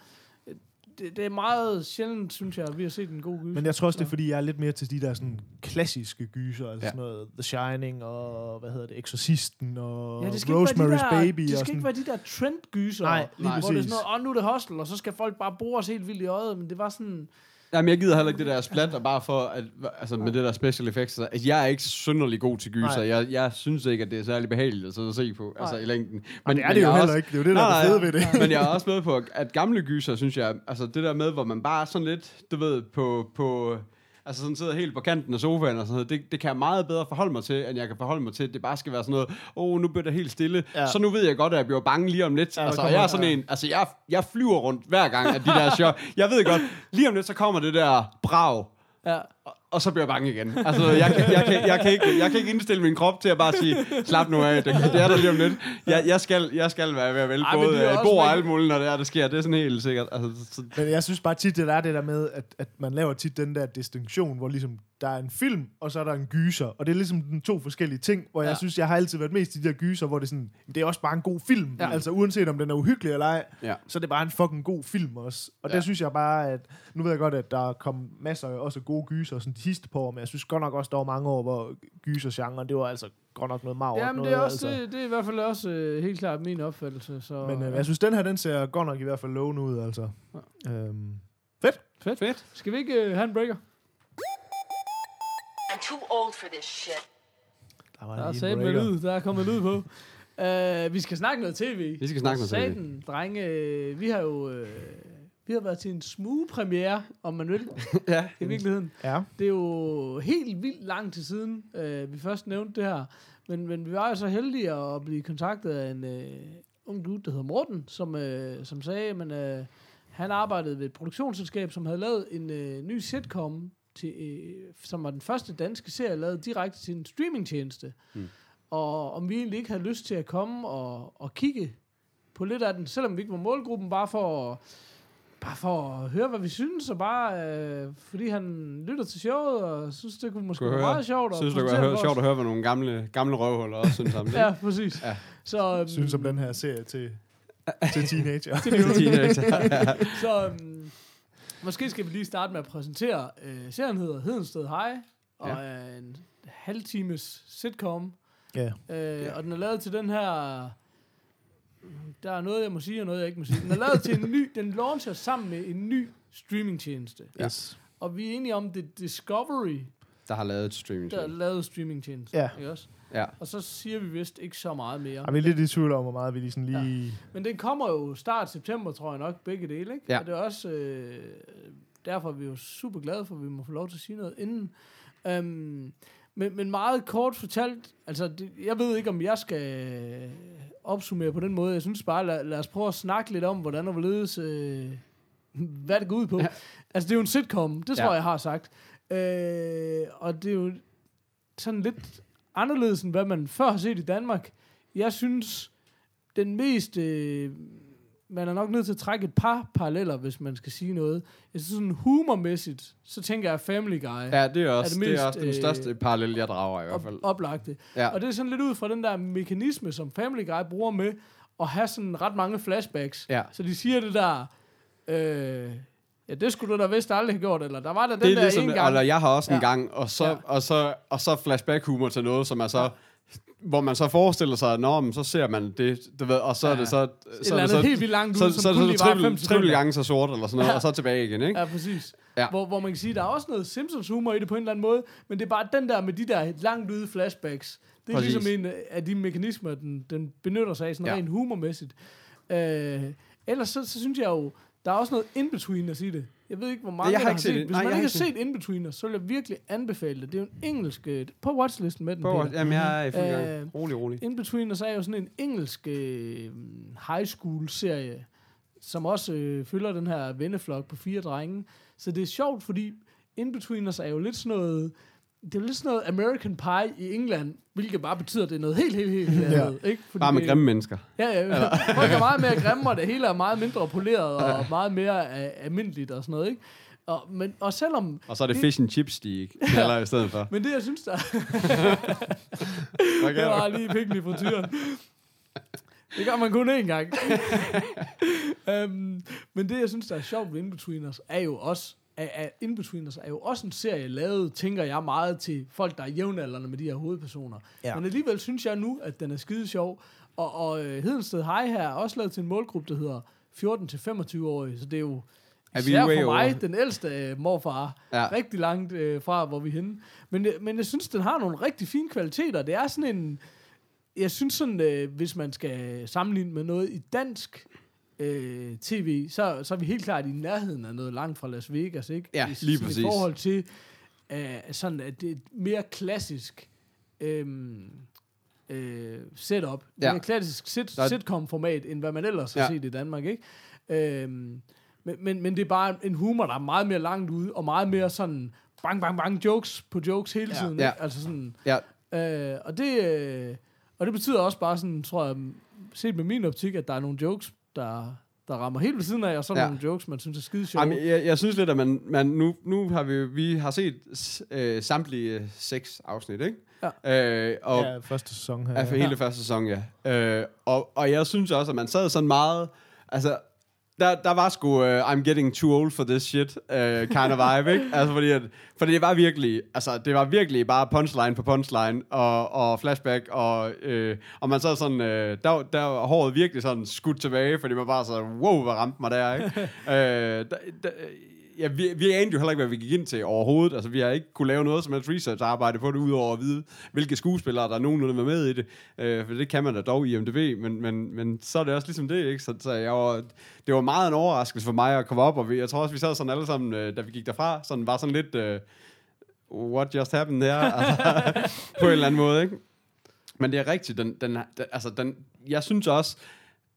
øh, det, det er meget sjældent, synes jeg, at vi har set en god gyser. Men jeg tror også, det er, fordi jeg er lidt mere til de der sådan klassiske gyser, altså Ja. sådan noget The Shining og, hvad hedder det, Exorcisten og Ja, det skal ikke Rosemary's være de der, Baby. Det og skal sådan. ikke være de der trendgyser. Nej, lige Hvor det er sådan noget, åh, nu er det hostel, og så skal folk bare bore os helt vildt i øjet. Men det var sådan... Jamen, jeg gider heller ikke det der splat, og bare for, at, altså med det der special effects, at jeg er ikke synderlig god til gyser. Nej. Jeg, jeg synes ikke, at det er særlig behageligt at sidde og se på, altså Nej. i længden. Men, Men det er men det jo heller også- ikke. Det er jo det, der er det fede ved det. men jeg er også med på, at gamle gyser, synes jeg, altså det der med, hvor man bare er sådan lidt, du ved, på, på altså sådan sidder helt på kanten af sofaen og sådan noget, det, det kan jeg meget bedre forholde mig til, end jeg kan forholde mig til, at det bare skal være sådan noget, åh, oh, nu bliver det helt stille, ja. Så nu ved jeg godt, at jeg bliver bange lige om lidt. Ja, altså, jeg er sådan en, altså jeg, jeg flyver rundt hver gang af de der chok. Jeg ved godt, lige om lidt, så kommer det der brag, Ja, og, så bliver jeg bange igen. Altså, jeg kan, jeg, kan, jeg, kan ikke, jeg kan ikke indstille min krop til at bare sige, slap nu af, det, det er der lige om lidt. Jeg, jeg, skal, jeg skal være ved at vælge Ej, både det er øh, bord og alt muligt, når det er, der sker. Det er sådan helt sikkert. Altså, så, Men jeg synes bare tit, det er det der med, at, at man laver tit den der distinktion, hvor ligesom der er en film, og så er der en gyser. Og det er ligesom den to forskellige ting, hvor ja. Jeg synes, jeg har altid været mest i de der gyser, hvor det er sådan, det er også bare en god film. Ja. Altså uanset om den er uhyggelig eller ej, ja. så er det bare en fucking god film også. Og Ja. der synes jeg bare, at nu ved jeg godt, at der er kommet masser af også gode gyser sådan de sidste par år, men jeg synes godt nok også, der var mange år, hvor gysergenren, det var altså godt nok noget meget ja men noget, det er, også, altså. det, det er i hvert fald også øh, helt klart min opfattelse. Så, Men øh, jeg synes, den her, den ser godt nok i hvert fald lovende ud, altså. Øhm, fedt. Fedt. Skal vi ikke øh, have en breaker? I'm too old for this shit. Der var Der er lige sat en med lyd, der er kommet lyd på. Uh, vi skal snakke noget tv. Vi skal snakke noget TV. Satan, drenge, øh, vi har jo øh, vi har været til en smooth premiere, om man vil, ja. i virkeligheden. Ja. Det er jo helt vildt lang tid siden, øh, vi først nævnte det her. Men, men vi var jo så heldige at blive kontaktet af en øh, ung dude, der hedder Morten, som, øh, som sagde, at øh, han arbejdede ved et produktionsselskab, som havde lavet en øh, ny sitcom, til, øh, som var den første danske serie, lavet direkte til en streamingtjeneste. Mm. Og om vi egentlig ikke havde lyst til at komme og, og kigge på lidt af den, selvom vi ikke var målgruppen, bare for at bare for at høre, hvad vi synes, og bare øh, fordi han lytter til showet, og synes, det kunne måske være meget sjovt. Synes det var for sjovt at høre, hvad nogle gamle, gamle røvhuller også synes om det? Ja, præcis. Ja. Så, øhm, Synes om den her serie til, til teenager. Teenager. så øhm, måske skal vi lige starte med at præsentere. Øh, serien hedder Hedensted High, og Ja. er en halvtimes sitcom. ja. Øh, Og den er lavet til den her... Der er noget, jeg må sige, og noget, jeg ikke må sige. Den er lavet til en ny... Den launcher sammen med en ny streamingtjeneste. Yes. Og vi er enige om, det er Discovery, der har lavet et streaming der har lavet streamingtjeneste. Ja. Ikke også? Ja. Og så siger vi vist ikke så meget mere. Og vi er lidt i tvivl om, hvor meget vi lige sådan lige... Men den kommer jo start september, tror jeg nok, begge dele, ikke? Ja. Og det er også... Øh, derfor er vi jo super glade for, at vi må få lov til at sige noget inden. Um, men, men meget kort fortalt, altså, det, jeg ved ikke, om jeg skal opsummere på den måde. Jeg synes bare, lad, lad os prøve at snakke lidt om, hvordan og hvorledes, øh, hvad det går ud på. Ja. Altså, det er jo en sitcom, det tror Ja. jeg, jeg har sagt. Øh, og det er jo sådan lidt anderledes, end hvad man før har set i Danmark. Jeg synes, den mest... Øh, man er nok nødt til at trække et par paralleller, hvis man skal sige noget. Jeg synes sådan humormæssigt, så tænker jeg Family Guy. Ja, det er også, det det er mest, også den øh, største parallel, jeg drager i hvert op, fald. oplagte. Ja. Og det er sådan lidt ud fra den der mekanisme, som Family Guy bruger med at have sådan ret mange flashbacks. Ja. Så de siger det der, øh, ja, det skulle du da vist aldrig have gjort, eller der var der den det er der ligesom, en gang. eller jeg har også en Ja. gang, og så, Ja. og så, og så flashback humor til noget, som er så, hvor man så forestiller sig, at nå, men så ser man det, du ved, og så er Ja. det så, Et så, eller er det så, helt vildt langt ud, så, som så, kun så, lige var sekunder. gange så sort, eller sådan noget, Ja. og så tilbage igen, ikke? Ja, præcis. Ja. Hvor, hvor man kan sige, der er også noget Simpsons humor i det på en eller anden måde, men det er bare den der med de der langt ude flashbacks. Det er Præcis. ligesom en af de mekanismer, den, den benytter sig af, sådan ja. rent humormæssigt. Øh, ellers så, så synes jeg jo, der er også noget in-between i det. Jeg ved ikke, hvor mange jeg har ikke set det. Hvis Nej, man jeg ikke har set in-betweener, så vil jeg virkelig anbefale det. Det er jo en engelsk... øh, På watchlisten med den, På, Peter. jamen, jeg er i fuld gang. Øh, Rolig, rolig. In-Betweeners er jo sådan en engelsk øh, high school serie, som også øh, følger den her venneflok på fire drenge. Så det er sjovt, fordi In-Betweeners er jo lidt sådan noget, det er lidt sådan noget American Pie i England, hvilket bare betyder, at det er noget helt, helt, helt andet. Ikke? Fordi Bare med det- grimme mennesker. Ja, ja. Folk er meget mere grimme, og det hele er meget mindre poleret, og meget mere uh, almindeligt og sådan noget. Ikke? Og, men, og selvom... Og så er det fish and chips, de knaller i stedet for. Men det, jeg synes, der det var lige pikken i frityren. Det gør man kun én gang. um, men det, jeg synes, der er sjovt ved Inbetweeners, er jo også, at, at Inbetweeners er jo også en serie lavet, tænker jeg meget til folk, der er jævnaldrende med de her hovedpersoner. Ja. Men alligevel synes jeg nu, at den er skide sjov. Og, og øh, Hedensted High her er også lavet til en målgruppe, der hedder 14-25-årige, så det er jo Er vi for mig, over? den ældste øh, morfar, ja. rigtig langt øh, fra, hvor vi er henne. Men, øh, men jeg synes, den har nogle rigtig fine kvaliteter. Det er sådan en... Jeg synes sådan, øh, hvis man skal sammenligne med noget i dansk øh, tv, så, så er vi helt klart i nærheden af noget langt fra Las Vegas, ikke? Ja, I, lige sådan præcis. I forhold til øh, sådan, at det er et mere klassisk øh, øh, setup. Ja. Mere klassisk sit, Der sitcom-format, end hvad man ellers har Ja. set i Danmark, ikke? Øhm, men, men, men det er bare en humor, der er meget mere langt ude, og meget mere sådan bang, bang, bang, jokes på jokes hele tiden. Ja. Ikke? Altså sådan, Ja, øh, og, det, øh, og det betyder også bare sådan, tror jeg, set med min optik, at der er nogle jokes, der, der rammer helt ved siden af, og så Ja. nogle jokes, man synes er skide sjove. Jamen, jeg, jeg synes lidt, at man, man nu, nu har vi, vi har set øh, samtlige øh, seks afsnit, ikke? Ja. Øh, og, ja, første sæson her. Ja, for hele første sæson, ja. Øh, og, og jeg synes også, at man sad sådan meget... Altså, der, der var sgu uh, I'm getting too old for this shit uh, kind of vibe, ikke? Altså, fordi, at, fordi det var virkelig... Altså, det var virkelig bare punchline på punchline og, og flashback, og, øh, og man sad sådan... Øh, der, der var håret virkelig sådan skudt tilbage, fordi man bare så, wow, hvad ramte mig der, ikke? øh, der, der, ja, vi, vi anede jo heller ikke, hvad vi gik ind til overhovedet. Altså, vi har ikke kunne lave noget som helst research-arbejde på det, udover at vide, hvilke skuespillere, der er nogenlunde var med i det. Øh, for det kan man da dog i MDB, men, men, men så er det også ligesom det, ikke? Så, så jeg var, det var meget en overraskelse for mig at komme op, og vi, jeg tror også, vi sad sådan alle sammen, øh, da vi gik derfra, sådan var sådan lidt, øh, what just happened her? altså, på en eller anden måde, ikke? Men det er rigtigt, den, den, den, altså den, jeg synes også,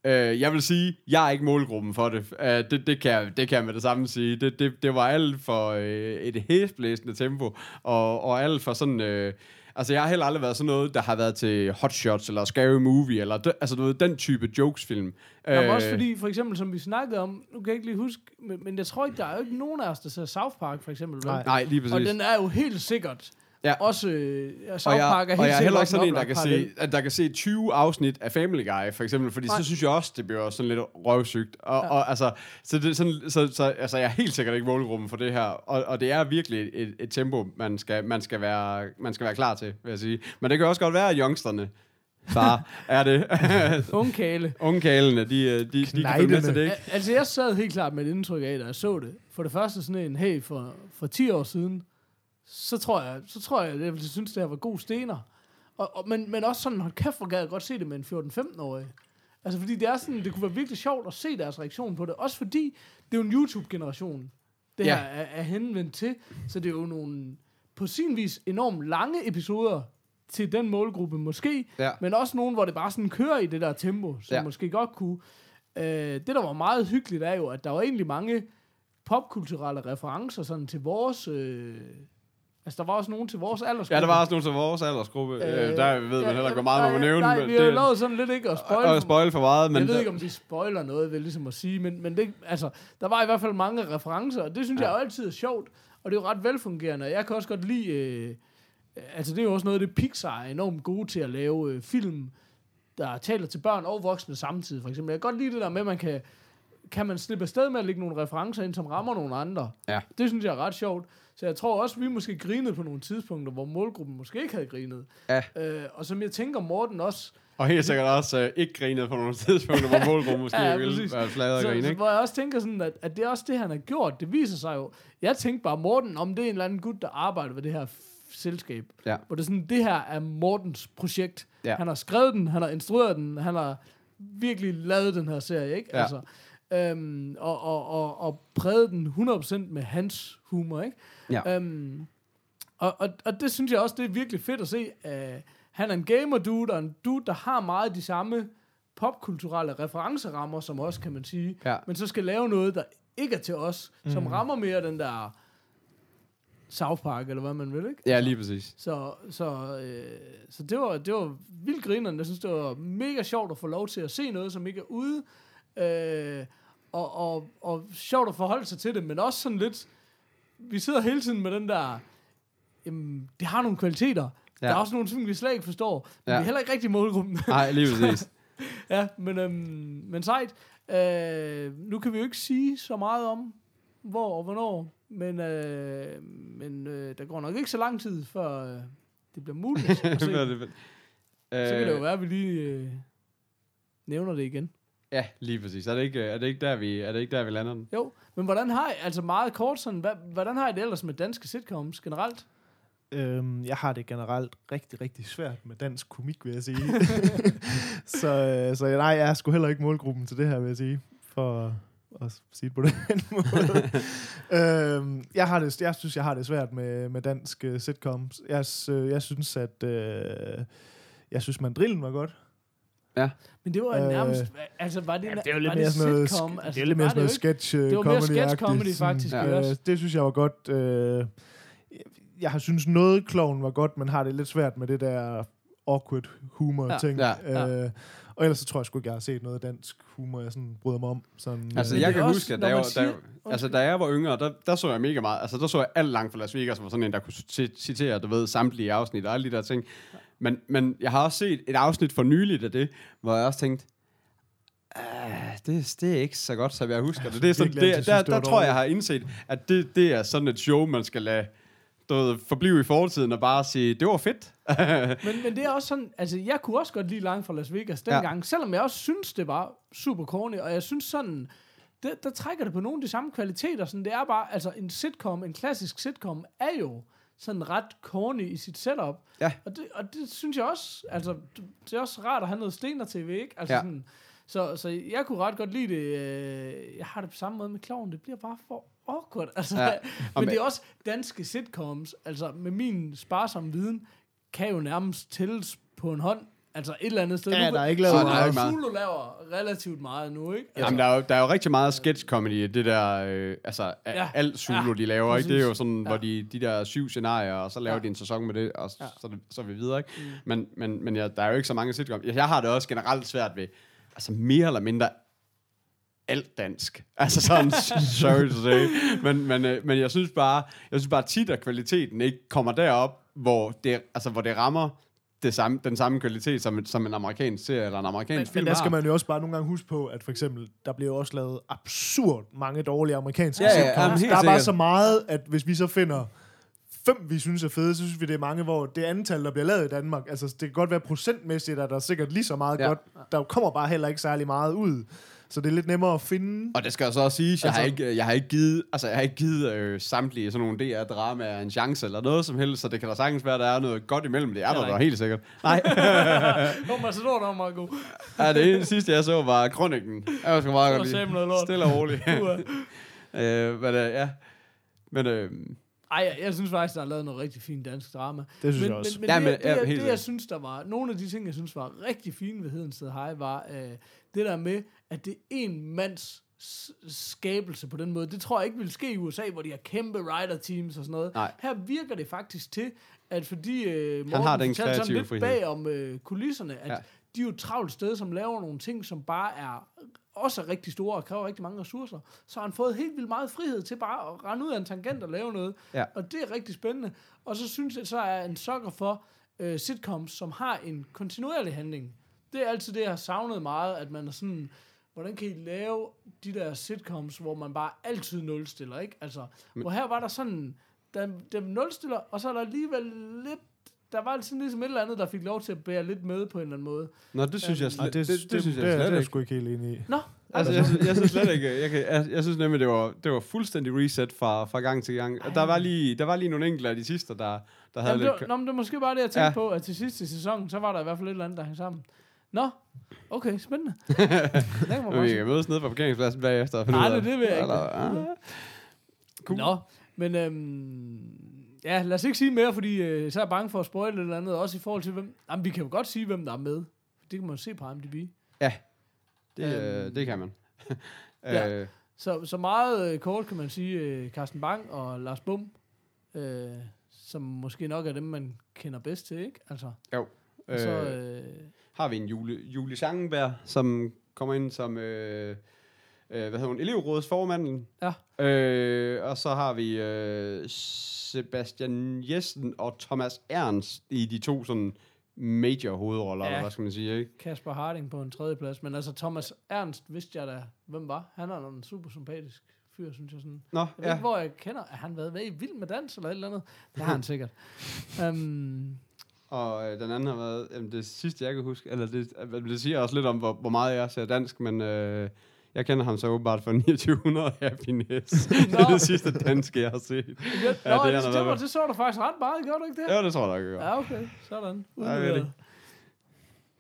øh, jeg vil sige, jeg er ikke målgruppen for det. Øh, det, det, kan jeg, det kan jeg med det samme sige. Det, det, det var alt for øh, et hæsblæsende tempo, og, og alt for sådan... Øh, altså, jeg har heller aldrig været sådan noget, der har været til Hot Shots, eller Scary Movie, eller altså, du ved, den type jokes-film. Jamen også fordi, for eksempel, som vi snakkede om, nu kan jeg ikke lige huske, men, men jeg tror ikke, der er jo ikke nogen af os, der ser South Park, for eksempel. Nej. Nej, lige præcis. Og den er jo helt sikkert Ja. også, øh, og South jeg, Park er helt og jeg er heller ikke også sådan en, der kan, se, at der kan se 20 afsnit af Family Guy, for eksempel, fordi Nej. så synes jeg også, det bliver sådan lidt røvsygt. Og, ja. og altså, så, det, sådan, så, så altså, jeg er helt sikkert ikke målgruppen for det her, og, og det er virkelig et, et tempo, man skal, man, skal være, man skal være klar til, vil jeg sige. Men det kan også godt være, at youngsterne, far, er det. Ungkale. Ungkalene, de, øh, de, de, kan følge med til det, ikke? Al- Altså, jeg sad helt klart med et indtryk af, da jeg så det. For det første sådan en, hey, for, for 10 år siden, så tror jeg, så tror jeg, at jeg ville synes, det her var god stener. Og, og, men, men også sådan, hold kæft, hvor gad jeg godt se det med en 14-15-årig. Altså, fordi det er sådan, det kunne være virkelig sjovt at se deres reaktion på det. Også fordi, det er jo en YouTube-generation, det Ja. her er, er henvendt til. Så det er jo nogle, på sin vis, enormt lange episoder til den målgruppe måske, Ja. men også nogle, hvor det bare sådan kører i det der tempo, som ja. måske godt kunne. Øh, det, der var meget hyggeligt, er jo, at der var egentlig mange popkulturelle referencer sådan til vores... Øh, altså, der var også nogen til vores aldersgruppe. Ja, der var også nogen til vores aldersgruppe. Øh, der ved man ja, heller ikke, hvor meget man må nævne. Nej, vi har det, lovet sådan lidt ikke at spoil. og spoil for meget, men jeg ved ikke, om de spoiler noget, vel ligesom at sige, men, men det, altså, der var i hvert fald mange referencer, og det synes ja. jeg altid er sjovt, og det er jo ret velfungerende, og jeg kan også godt lide, øh, altså det er jo også noget af det, Pixar er enormt gode til at lave øh, film, der taler til børn og voksne samtidig, for eksempel. Jeg kan godt lide det der med, at man kan, kan man slippe afsted med at lægge nogle referencer ind, som rammer nogle andre. Ja. Det synes jeg er ret sjovt. Så jeg tror også, vi måske grinede på nogle tidspunkter, hvor målgruppen måske ikke havde grinet. Ja. Øh, og som jeg tænker, Morten også Og helt sikkert også øh, ikke grinet på nogle tidspunkter, hvor målgruppen måske Ja, ville præcis. være flade og så, grine, så, ikke? hvor jeg også tænker sådan, at, at det er også det, han har gjort. Det viser sig jo. Jeg tænkte bare, Morten, om det er en eller anden gut, der arbejder ved det her selskab. Ja. Hvor det er sådan, det her er Mortens projekt. Ja. Han har skrevet den, han har instrueret den, han har virkelig lavet den her serie, ikke? Ja. Altså, øhm, og, og, og, og præget den 100% med hans humor, ikke? Ja. Øhm, og, og, og det synes jeg også, det er virkelig fedt at se. Uh, han er en gamer dude, og en dude, der har meget de samme popkulturelle referencerammer, som også kan man sige, Ja. men så skal lave noget, der ikke er til os, mm. som rammer mere den der South Park, eller hvad man vil, ikke? Ja, lige præcis. Så, så, øh, så det, var, det var vildt grinerende. Jeg synes, det var mega sjovt at få lov til at se noget, som ikke er ude. Øh, og, og, og sjovt at forholde sig til det, men også sådan lidt... Vi sidder hele tiden med den der... Jamen, det har nogle kvaliteter. Ja. Der er også nogle ting, vi slet ikke forstår. Men Ja. vi er heller ikke rigtig i målgruppen. Nej, lige præcis. ja, men, øhm, men sejt. Øh, nu kan vi jo ikke sige så meget om, hvor og hvornår, men, øh, men øh, der går nok ikke så lang tid, før øh, det bliver muligt at se. Så kan det jo Øh, være, at vi lige øh, nævner det igen. Ja, lige præcis. Er det ikke, er det ikke, der, vi, er det ikke der, vi lander den? Jo, men hvordan har I, altså meget kort sådan, hvad, hvordan har I det ellers med danske sitcoms generelt? Øhm, jeg har det generelt rigtig, rigtig svært med dansk komik, vil jeg sige. så, øh, så nej, jeg er sgu heller ikke målgruppen til det her, vil jeg sige. For at sige det på den måde. øhm, jeg, har det, jeg synes, jeg har det svært med, med dansk uh, sitcoms. Jeg, øh, jeg synes, at... Øh, jeg synes, mandrillen var godt. Men det var Øh, nærmest, altså var det, Ja, det er jo lidt var mere sådan noget, sitcom? sk- Altså, det er lidt mere var sådan noget sketch uh, Det var mere comedy sketch comedy, faktisk, Ja. Øh, det synes jeg var godt. Øh, jeg har synes noget kloven var godt, men har det lidt svært med det der awkward humor Ja. ting. Ja. Øh, og ellers så tror jeg sgu ikke, jeg har set noget dansk humor, jeg sådan bryder mig om. Sådan, Altså, øh, jeg kan også, huske, at da jeg, var, siger- da, altså, da jeg var yngre, der, der så jeg mega meget. Altså, der så jeg alt langt fra Las Vegas, som var sådan en, der kunne ci- citere, du ved, samtlige afsnit og alle de der ting. Men, men jeg har også set et afsnit for nyligt af det, hvor jeg også tænkte, "Ah, det, det er ikke så godt, som jeg husker det. det, er sådan, det der, det der tror jeg, jeg har indset, at det, det er sådan et show, man skal lade du ved, forblive i fortiden og bare sige, det var fedt. Men, men det er også sådan, altså jeg kunne også godt lide langt fra Las Vegas dengang, ja. selvom jeg også synes, det var super corny, og jeg synes sådan, der, der trækker det på nogle af de samme kvaliteter. Sådan, det er bare, altså en sitcom, en klassisk sitcom, er jo sådan ret corny i sit setup. Ja. Og det, og det synes jeg også, altså, det er også rart at have noget stener tv, ikke? Altså Ja. sådan, så, så jeg kunne ret godt lide det. øh, Jeg har det på samme måde med kloven. Det bliver bare for awkward. Altså, Ja. men det er også danske sitcoms, altså med min sparsomme viden, kan jo nærmest tælles på en hånd. Altså et eller andet sted. Ja, Nu- der er ikke lavet ikke meget. Zulu laver relativt meget nu, ikke? Altså, Jamen, der, er jo, der er jo rigtig meget sketch comedy i det der, øh, altså ja, alt Zulu, Ja, de laver, ikke? Det er jo præcis. sådan, Ja. hvor de, de der syv scenarier, og så laver Ja. de en sæson med det, og Ja. så, så, er vi videre, ikke? Men, men, men ja, der er jo ikke så mange sitcom. Jeg, jeg har det også generelt svært ved, altså mere eller mindre alt dansk. Altså sådan, sorry to say. Men, men, øh, men jeg synes bare, jeg synes bare tit, at kvaliteten ikke kommer derop, hvor det, altså, hvor det rammer det samme, den samme kvalitet, som, som en amerikansk serie eller en amerikansk Men, film men der skal man jo også bare nogle gange huske på, at for eksempel, der bliver også lavet absurd mange dårlige amerikanske Ja, ja, jamen, helt Der er bare så meget, at hvis vi så finder fem, vi synes er fede, så synes vi, det er mange, hvor det antal, der bliver lavet i Danmark, altså det kan godt være procentmæssigt, at der er sikkert lige så meget Ja. ja. godt. Der kommer bare heller ikke særlig meget ud. Så det er lidt nemmere at finde. Og det skal så også siges, jeg, altså, har Altså- ikke, jeg har ikke givet, altså, jeg har ikke givet øh, samtlige sådan nogle DR-dramaer en chance eller noget som helst, så det kan da sagtens være, at der er noget godt imellem. Det er der der ikke. helt sikkert. Nej, Nå, Matador, der var meget god. ja, det eneste sidste, jeg så, var Kronikken. Jeg var sgu meget Så godt man lide. Stille og roligt. Øh, men øh, ja. Men øh, Ej, jeg, jeg synes faktisk, der er lavet noget rigtig fint dansk drama. Det synes men, jeg også. Men, men Ja, det, men- det, ja, det, helt det, jeg synes, der var... Nogle af de ting, jeg synes var rigtig fine ved Hedensted High, var øh, det der med, at det er en mands skabelse på den måde. Det tror jeg ikke vil ske i USA, hvor de har kæmpe writer teams og sådan noget. Nej. Her virker det faktisk til, at fordi øh, Morten har den sådan lidt frihed. bag om øh, kulisserne, at Ja. de er jo et travlt sted, som laver nogle ting, som bare er også er rigtig store og kræver rigtig mange ressourcer, så har han fået helt vildt meget frihed til bare at rende ud af en tangent og lave noget. Ja. Og det er rigtig spændende. Og så synes jeg, så er en sokker for øh, sitcoms, som har en kontinuerlig handling. Det er altid det, jeg har savnet meget, at man er sådan, hvordan kan I lave de der sitcoms, hvor man bare altid nulstiller, ikke? Altså, hvor her var der sådan, der, der nulstiller, og så er der alligevel lidt, der var sådan ligesom et eller andet, der fik lov til at bære lidt med på en eller anden måde. nå, det synes jeg Nej, slet, det, det, det, det, synes jeg det, slet det er jeg ikke. sgu ikke helt enig i. Nå, Altså, jeg, synes- jeg synes slet ikke, jeg, kan, jeg, jeg synes nemlig, det var, det var fuldstændig reset fra, fra gang til gang. Der var, lige, der var lige nogle enkelte af de sidste, der, der havde Jamen, det, lidt... var, nå, men det er måske bare det, jeg tænkte ja. på, at til sidste sæson, så var der i hvert fald et eller andet, der hang sammen. Nå, okay, spændende. det kan man bare vi sige. kan mødes nede på parkeringspladsen bagefter. og finde Nej, ud af det- det vil jeg ikke. Eller, ah. Cool. Nå, men øhm, ja, lad os ikke sige mere, fordi øh, så er jeg bange for at spoil et eller andet, også i forhold til hvem... Jamen, vi kan jo godt sige, hvem der er med. Det kan man jo se på IMDb. Ja, det, øh, Øhm, det kan man. ja. øh, Så, så meget øh, kort kan man sige, øh, Carsten Bang og Lars Bum, øh, som måske nok er dem, man kender bedst til, ikke? Altså, jo. øh, så, Øh, øh, har vi en Julie, Julie Schangenberg, som kommer ind som... Øh, øh, hvad hedder hun? Elevrådsformanden. Ja. Øh, og så har vi øh, Sebastian Jessen og Thomas Ernst i de to sådan major hovedroller, Ja. eller hvad skal man sige, ikke? Kasper Harding på en tredje plads, men altså Thomas Ernst vidste jeg da, hvem var. Han er en super sympatisk fyr, synes jeg sådan. Nå, Jeg ved ja. ikke, hvor jeg kender. Har han været med i Vild med Dans eller et eller andet? Det har han sikkert. Um, Og øh, den anden har været, jamen, det sidste jeg kan huske, eller det, øh, det siger også lidt om, hvor, hvor meget jeg ser dansk, men øh, jeg kender ham så åbenbart fra 2900 Happiness. det er det sidste danske, jeg har set. ja, Ja, Nå, det det, er det, så du faktisk ret meget, gjorde du ikke det? Ja, det tror jeg nok, jeg gør. Ja, okay. Sådan. Ved det.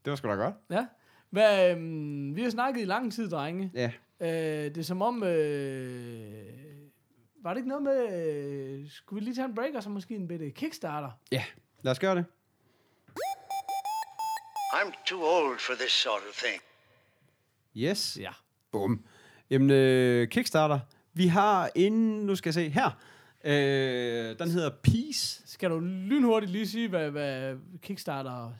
Det var sgu da godt. Ja. Hvad, øhm, vi har snakket i lang tid, drenge. Ja. Øh, det er som om... Øh, var det ikke noget med... Øh, skulle vi lige tage en break, og så måske en bitte kickstarter? Ja, lad os gøre det. I'm too old for this sort of thing. Yes. Ja. Bum. Jamen, øh, Kickstarter. Vi har en, nu skal jeg se, her. Øh, den hedder Peace. Skal du lynhurtigt lige sige, hvad, hvad Kickstarter...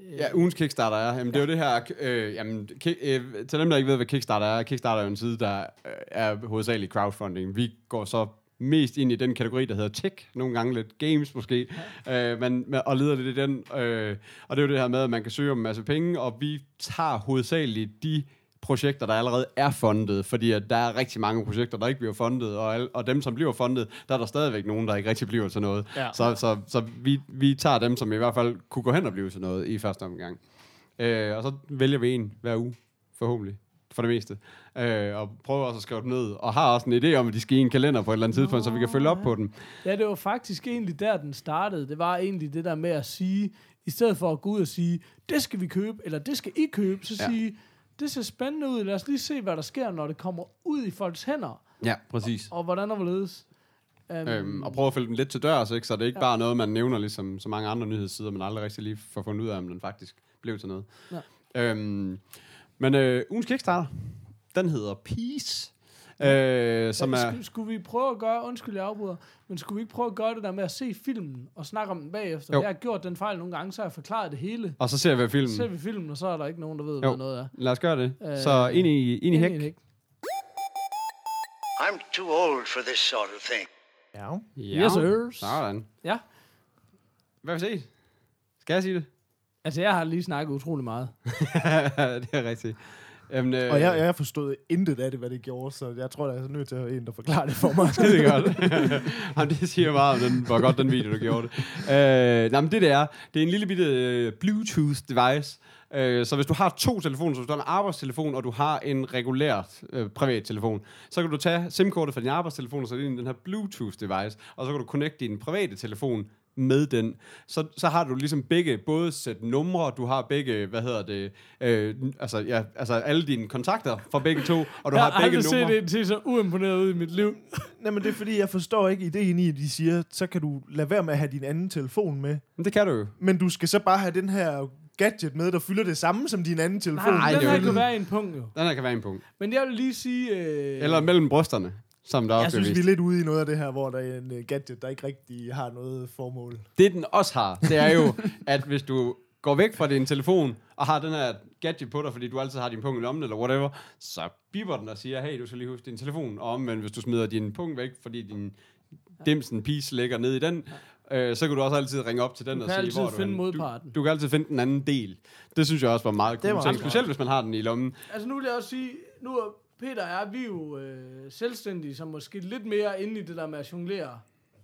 Øh, Ja, ugens Kickstarter er. Jamen, det er jo det her... Øh, jamen, ki- øh, til dem, der ikke ved, hvad Kickstarter er. Kickstarter er jo en side, der øh, er hovedsageligt crowdfunding. Vi går så mest ind i den kategori, der hedder tech. Nogle gange lidt games måske. Ja. Øh, men, men- og leder lidt i den. Øh, og det er jo det her med, at man kan søge om en masse penge, og vi tager hovedsageligt de projekter, der allerede er fundet, fordi at der er rigtig mange projekter, der ikke bliver fundet, og, al- og dem, som bliver fundet, der er der stadigvæk nogen, der ikke rigtig bliver til noget. Ja. Så, så, så vi, vi tager dem, som i hvert fald kunne gå hen og blive til noget i første omgang. Øh, og så vælger vi en hver uge, forhåbentlig. For det meste. Øh, og prøver også at skrive dem ned. Og har også en idé om, at de skal i en kalender på et eller andet tidspunkt, så vi kan følge op på dem. Ja, det var faktisk egentlig der, den startede. Det var egentlig det der med at sige, i stedet for at gå ud og sige, det skal vi købe, eller det skal I købe, så Ja. sige, det ser spændende ud, lad os lige se, hvad der sker, når det kommer ud i folks hænder, Ja, præcis. og hvordan og hvorledes. Um, Øhm, og prøve at følge den lidt til dørs, ikke? så det er ikke Ja. bare noget, man nævner, ligesom så mange andre nyhedssider, men aldrig rigtig lige får fundet ud af, om den faktisk blev til noget. Ja. Øhm, men øh, ugens Kickstarter, den hedder Peace, øh, som er... Skulle, skulle vi prøve at gøre, undskyld jeg afbryder, men skulle vi ikke prøve at gøre det der med at se filmen og snakke om den bagefter? Jo. Jeg har gjort den fejl nogle gange, så har jeg forklaret det hele. Og så ser vi Så filmen. ser vi filmen, og så er der ikke nogen, der ved, Jo. hvad noget er. Lad os gøre det. Øh, så ind i, ind i hæk. Ind i hæk. I'm too old for this sort of thing. Ja. Ja. Yes, sir. Sådan. Ja. Hvad vil se? Skal jeg sige det? Altså, jeg har lige snakket utrolig meget. det er rigtigt. Jamen, øh, Og jeg, jeg forstod intet af det, hvad det gjorde, så jeg tror, der er nødt til at have en, der forklarer det for mig. skide godt. Jamen, det siger meget om, den, hvor godt den video, du gjorde det. Øh, nej, men det, det er, det er en lille bitte øh, Bluetooth-device. Øh, så hvis du har to telefoner, så hvis du har en arbejdstelefon, og du har en regulært øh, privat telefon, så kan du tage SIM-kortet fra din arbejdstelefon, og så ind i den her Bluetooth-device, og så kan du connecte din private telefon med den. Så, så har du ligesom begge, både sæt numre, du har begge, hvad hedder det, øh, altså, ja, altså alle dine kontakter fra begge to, og du jeg har har begge aldrig set numre. det til så uimponeret ud i mit liv. Nej, men det er fordi, jeg forstår ikke ideen i, at de siger, så kan du lade være med at have din anden telefon med. Men det kan du jo. Men du skal så bare have den her gadget med, der fylder det samme som din anden telefon. Nej, det den er her kan være en punkt jo. Den her kan være en punkt. Men jeg vil lige sige... Øh, Eller mellem brysterne, som der Jeg også synes, vi er lidt ude i noget af det her, hvor der er en øh, gadget, der ikke rigtig har noget formål. Det den også har, det er jo, at hvis du går væk fra din telefon, og har den her gadget på dig, fordi du altid har din punkt i lommen, eller whatever, så biber den og siger, hey, du skal lige huske din telefon. Og omvendt, hvis du smider din punkt væk, fordi din dimsen piece ligger ned i den, øh, så kan du også altid ringe op til den Du og sige, hvor er du finde modparten. Du, du kan altid finde den anden del. Det synes jeg også var meget Det cool var ting, ret specielt hvis man har den i lommen. Altså nu vil jeg også sige, nu er Peter og jeg, vi er jo øh, selvstændige, som måske lidt mere inde i det der med at jonglere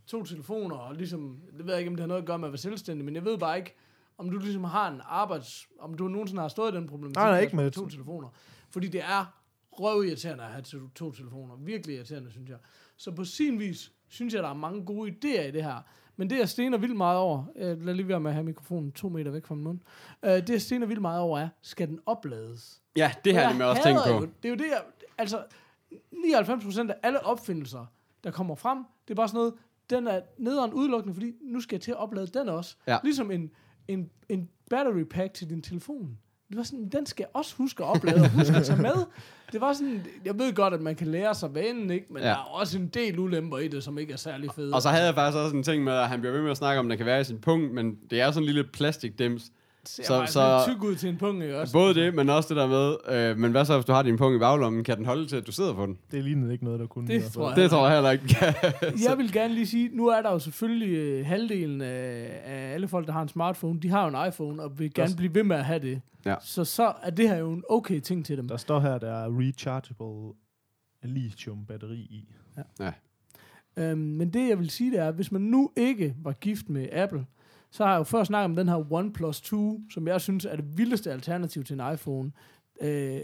to telefoner, og ligesom, det ved jeg ikke, om det har noget at gøre med at være selvstændig, men jeg ved bare ikke, om du ligesom har en arbejds... Om du nogensinde har stået i den problematik Nej, nej, ikke med- to telefoner. Fordi det er røvirriterende at have to, to telefoner. Virkelig irriterende, synes jeg. Så på sin vis, synes jeg, der er mange gode idéer i det her. Men det, jeg stener vildt meget over, øh, lad lige være med at have mikrofonen to meter væk fra min mund, øh, det, jeg stener vildt meget over er, skal den oplades? Ja, det har jeg nemlig også tænkt på. Jo, det er jo det, jeg, altså 99% af alle opfindelser, der kommer frem, det er bare sådan noget, den er nederen udelukkende, fordi nu skal jeg til at oplade den også. Ja. Ligesom en, en, en battery pack til din telefon. Det var sådan, den skal jeg også huske at oplade og huske at tage med. Det var sådan, jeg ved godt, at man kan lære sig vanen, ikke? men Ja. der er også en del ulemper i det, som ikke er særlig fede. Og så havde jeg faktisk også en ting med, at han bliver ved med at snakke om, at den kan være i sin punkt, men det er sådan en lille plastikdims. Ser så- så, så- så, tyk ud til en punkt, ikke også? Både det, men også det der med, øh, men hvad så, hvis du har din punkt i baglommen, kan den holde til, at du sidder på den? Det lignede ikke noget, der kunne. Det tror jeg. Det tror jeg heller ikke. Jeg vil gerne lige sige, nu er der jo selvfølgelig øh, halvdelen af, af alle folk, der har en smartphone, de har jo en iPhone, og vil gerne blive ved med at have det. Ja. Så så er det her jo en okay ting til dem. Der står her, der er rechargeable lithium-batteri i. Øhm, men det, jeg vil sige, det er, hvis man nu ikke var gift med Apple, så har jeg jo før snakket om den her OnePlus 2, som jeg synes er det vildeste alternativ til en iPhone. Øh,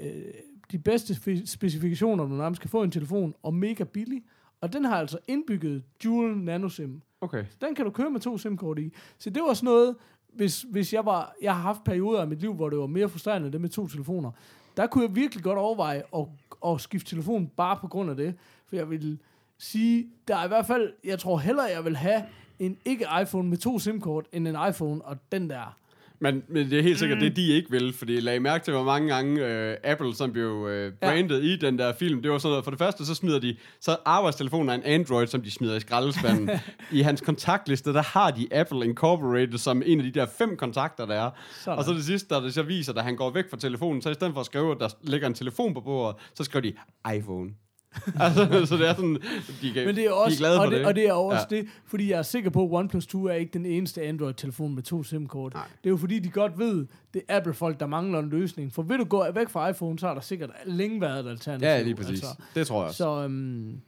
de bedste spe- specifikationer, du nærmest kan få i en telefon, og mega billig. Og den har altså indbygget dual nano SIM. Okay. Den kan du køre med to SIM-kort i. Så det var sådan noget, hvis, hvis jeg var, jeg har haft perioder af mit liv, hvor det var mere frustrerende det med to telefoner. Der kunne jeg virkelig godt overveje at, at skifte telefon bare på grund af det. For jeg vil sige, der er i hvert fald, jeg tror hellere, jeg vil have en ikke-iPhone med to SIM-kort, end en iPhone og den der. Men, men det er helt sikkert, mm. det de ikke vil, fordi jeg lagde mærke til, hvor mange gange øh, Apple, som blev øh, brandet ja. i den der film, det var sådan noget, for det første, så smider de, så arbejdstelefonen er en Android, som de smider i skraldespanden. I hans kontaktliste, der har de Apple Incorporated som en af de der fem kontakter, der er. Sådan. Og så det sidste, der det så viser, da han går væk fra telefonen, så i stedet for at skrive, at der ligger en telefon på bordet, så skriver de iPhone. altså, så det er sådan, de, kan, Men det er også, de er glade for og, det, det. og det er også Ja. det, fordi jeg er sikker på, at OnePlus 2 er ikke den eneste Android-telefon med to SIM-kort. Nej. Det er jo fordi, de godt ved, det er Apple-folk, der mangler en løsning. For vil du gå væk fra iPhone, så har der sikkert længe været et alternativ. Ja, lige præcis. Altså, det tror jeg også. Så øhm,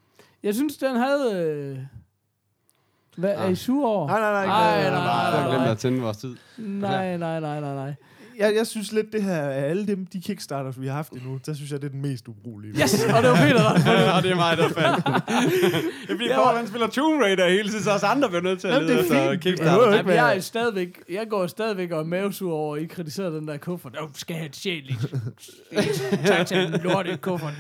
jeg synes, den havde... Øh, hvad, er Ah. I sure over? Nej, nej, nej, Nej, ikke nej, nej, Jeg har nej, glemt nej. at tænde vores tid. Nej, nej, nej, nej, nej. Jeg, jeg synes lidt, det her af alle dem, de kickstarters, vi har haft endnu, der synes jeg, det er den mest ubrugelige. Yes! Og det var Peter, der ja, det er mig, der fandt den. Det bliver Kåre, han spiller Tomb Raider hele tiden, så os andre bliver nødt til at Jamen, det lede er efter. Kickstarter. Ja, men jeg, er stadigvæk, jeg går stadigvæk og er mavesur over, at I kritiserede den der kuffert. Du skal have et sjældent. Tak til den lorte kuffert.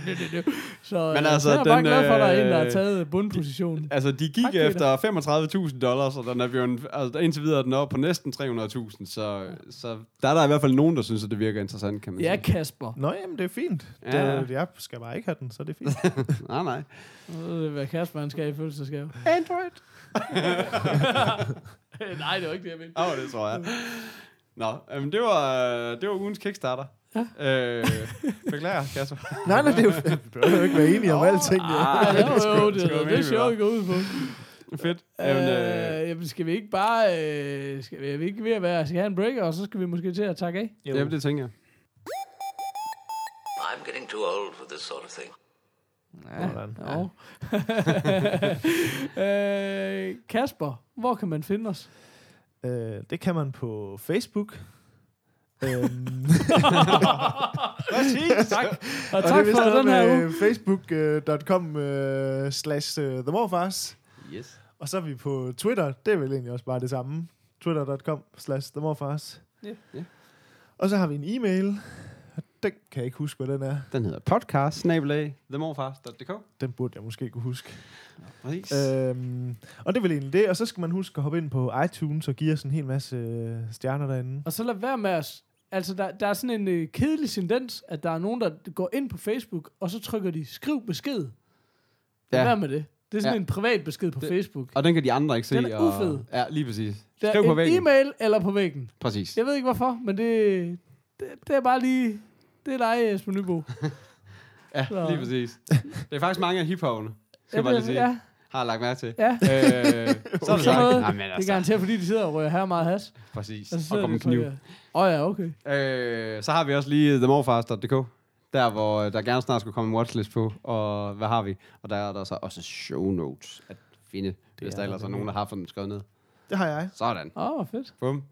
Så, Men men altså, så er jeg bare den, glad for, at der er en, der har øh, taget bundpositionen. Altså, de gik Tak, efter 35.000 dollars, og den er jo en, altså, indtil videre er den oppe på næsten 300.000, så, så der er der i hvert fald nogen, der synes, at det virker interessant, kan man Ja, sige. Kasper. Nå, jamen, det er fint. Ja. Ja. Det, jeg skal bare ikke have den, så det er fint. Nej, nej. Jeg ved, hvad Kasper han skal i fødselsdagsgave. Android. Nej, det var ikke det, jeg mente. Åh, oh, det tror jeg. Nå, jamen, det var, det var ugens Kickstarter. Ja. Øh, beklager, Kasper. nej, nej, det er jo, vi behøver jo ikke være enige om alting. Ah, Ja. Ja, det jo det, det, det show, var. vi går ud på. Fedt. Jamen, øh, Øh, jamen, skal vi ikke bare... Øh, skal vi, er vi ikke ved at være... Skal have en break, og så skal vi måske til at takke af? jamen, det tænker jeg. I'm getting too old for this sort of thing. Ja. øh, Kasper, hvor kan man finde os? Øh, det kan man på Facebook. øhm, Præcis, tak. Og og det tak for den her uge. facebook.com uh, slash uh, The Morfars. Yes. Og så er vi på Twitter. Det er vel egentlig også bare det samme. Twitter.com slash The Morfars. Ja. Ja. Og så har vi en e-mail. Den kan jeg ikke huske, hvad den er. Den hedder podcast. Den burde jeg måske kunne huske. Præcis. Øhm, og det er vel egentlig det. Og så skal man huske at hoppe ind på iTunes og give os en hel masse øh, stjerner derinde. Og så lad være med at... Altså, der, der er sådan en øh, kedelig tendens, at der er nogen, der går ind på Facebook, og så trykker de, skriv besked. Lad Ja. være med det. Det er sådan Ja. en privat besked på Det- Facebook. Og den kan de andre ikke se. Den er og, ufed. Ja, lige præcis. Der Skriv på en væggen. e-mail eller på væggen. Præcis. Jeg ved ikke hvorfor, men det, det, det er bare lige... Det er dig, Esben Nybo. Ja, Så- lige præcis. Det er faktisk mange af hiphopene, skal jeg bare lige sige. ja, Har jeg lagt mærke til. ja. Øh, så er det Sådan noget. Nej, men Det er altså, garanteret, fordi de sidder og rører her meget has. præcis. Og så Og og kniv. trykker. Åh oh, ja, okay. Øh, så har vi også lige themorfars.dk. Der, hvor øh, der gerne snart skulle komme en watchlist på. Og hvad har vi? Og der er der så også show notes at finde, hvis er der ellers er nogen, der har fået dem skrevet ned. Det har jeg. Sådan. Åh, oh, fedt. Bum.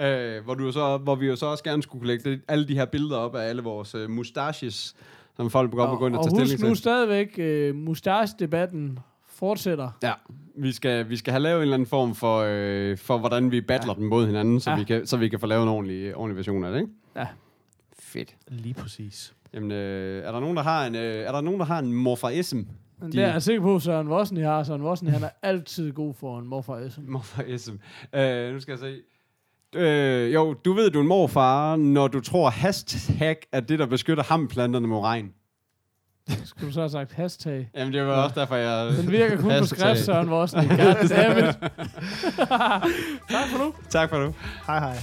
Øh, hvor, du så, hvor vi jo så også gerne skulle kunne lægge det, alle de her billeder op af alle vores øh, mustaches, som folk godt må gå ind og, og tage husk stilling nu til. stadigvæk, øh, mustache-debatten fortsætter. Ja, vi skal, vi skal have lavet en eller anden form for, øh, for hvordan vi battler ja. dem mod hinanden, så, Ja. vi kan, så vi kan få lavet en ordentlig, ordentlig version af det, ikke? Ja. Fedt. Lige præcis. Jamen, øh, er der nogen, der har en, øh, er der nogen, der har en morfarism? Men De- det er jeg sikker på, Søren Vossen har. Søren Vossen, han er altid god for en morfar SM. Morfarism. Øh, nu skal jeg se. Øh, jo, du ved, du er en morfar, når du tror hashtag er det, der beskytter hamplanterne mod regn. Skulle du så have sagt hashtag? Jamen, det var ja. også derfor, jeg... Den virker kun på Hashtag. skrift, Søren Vossen. Goddammit. tak for nu. Tak for nu. Hej hej.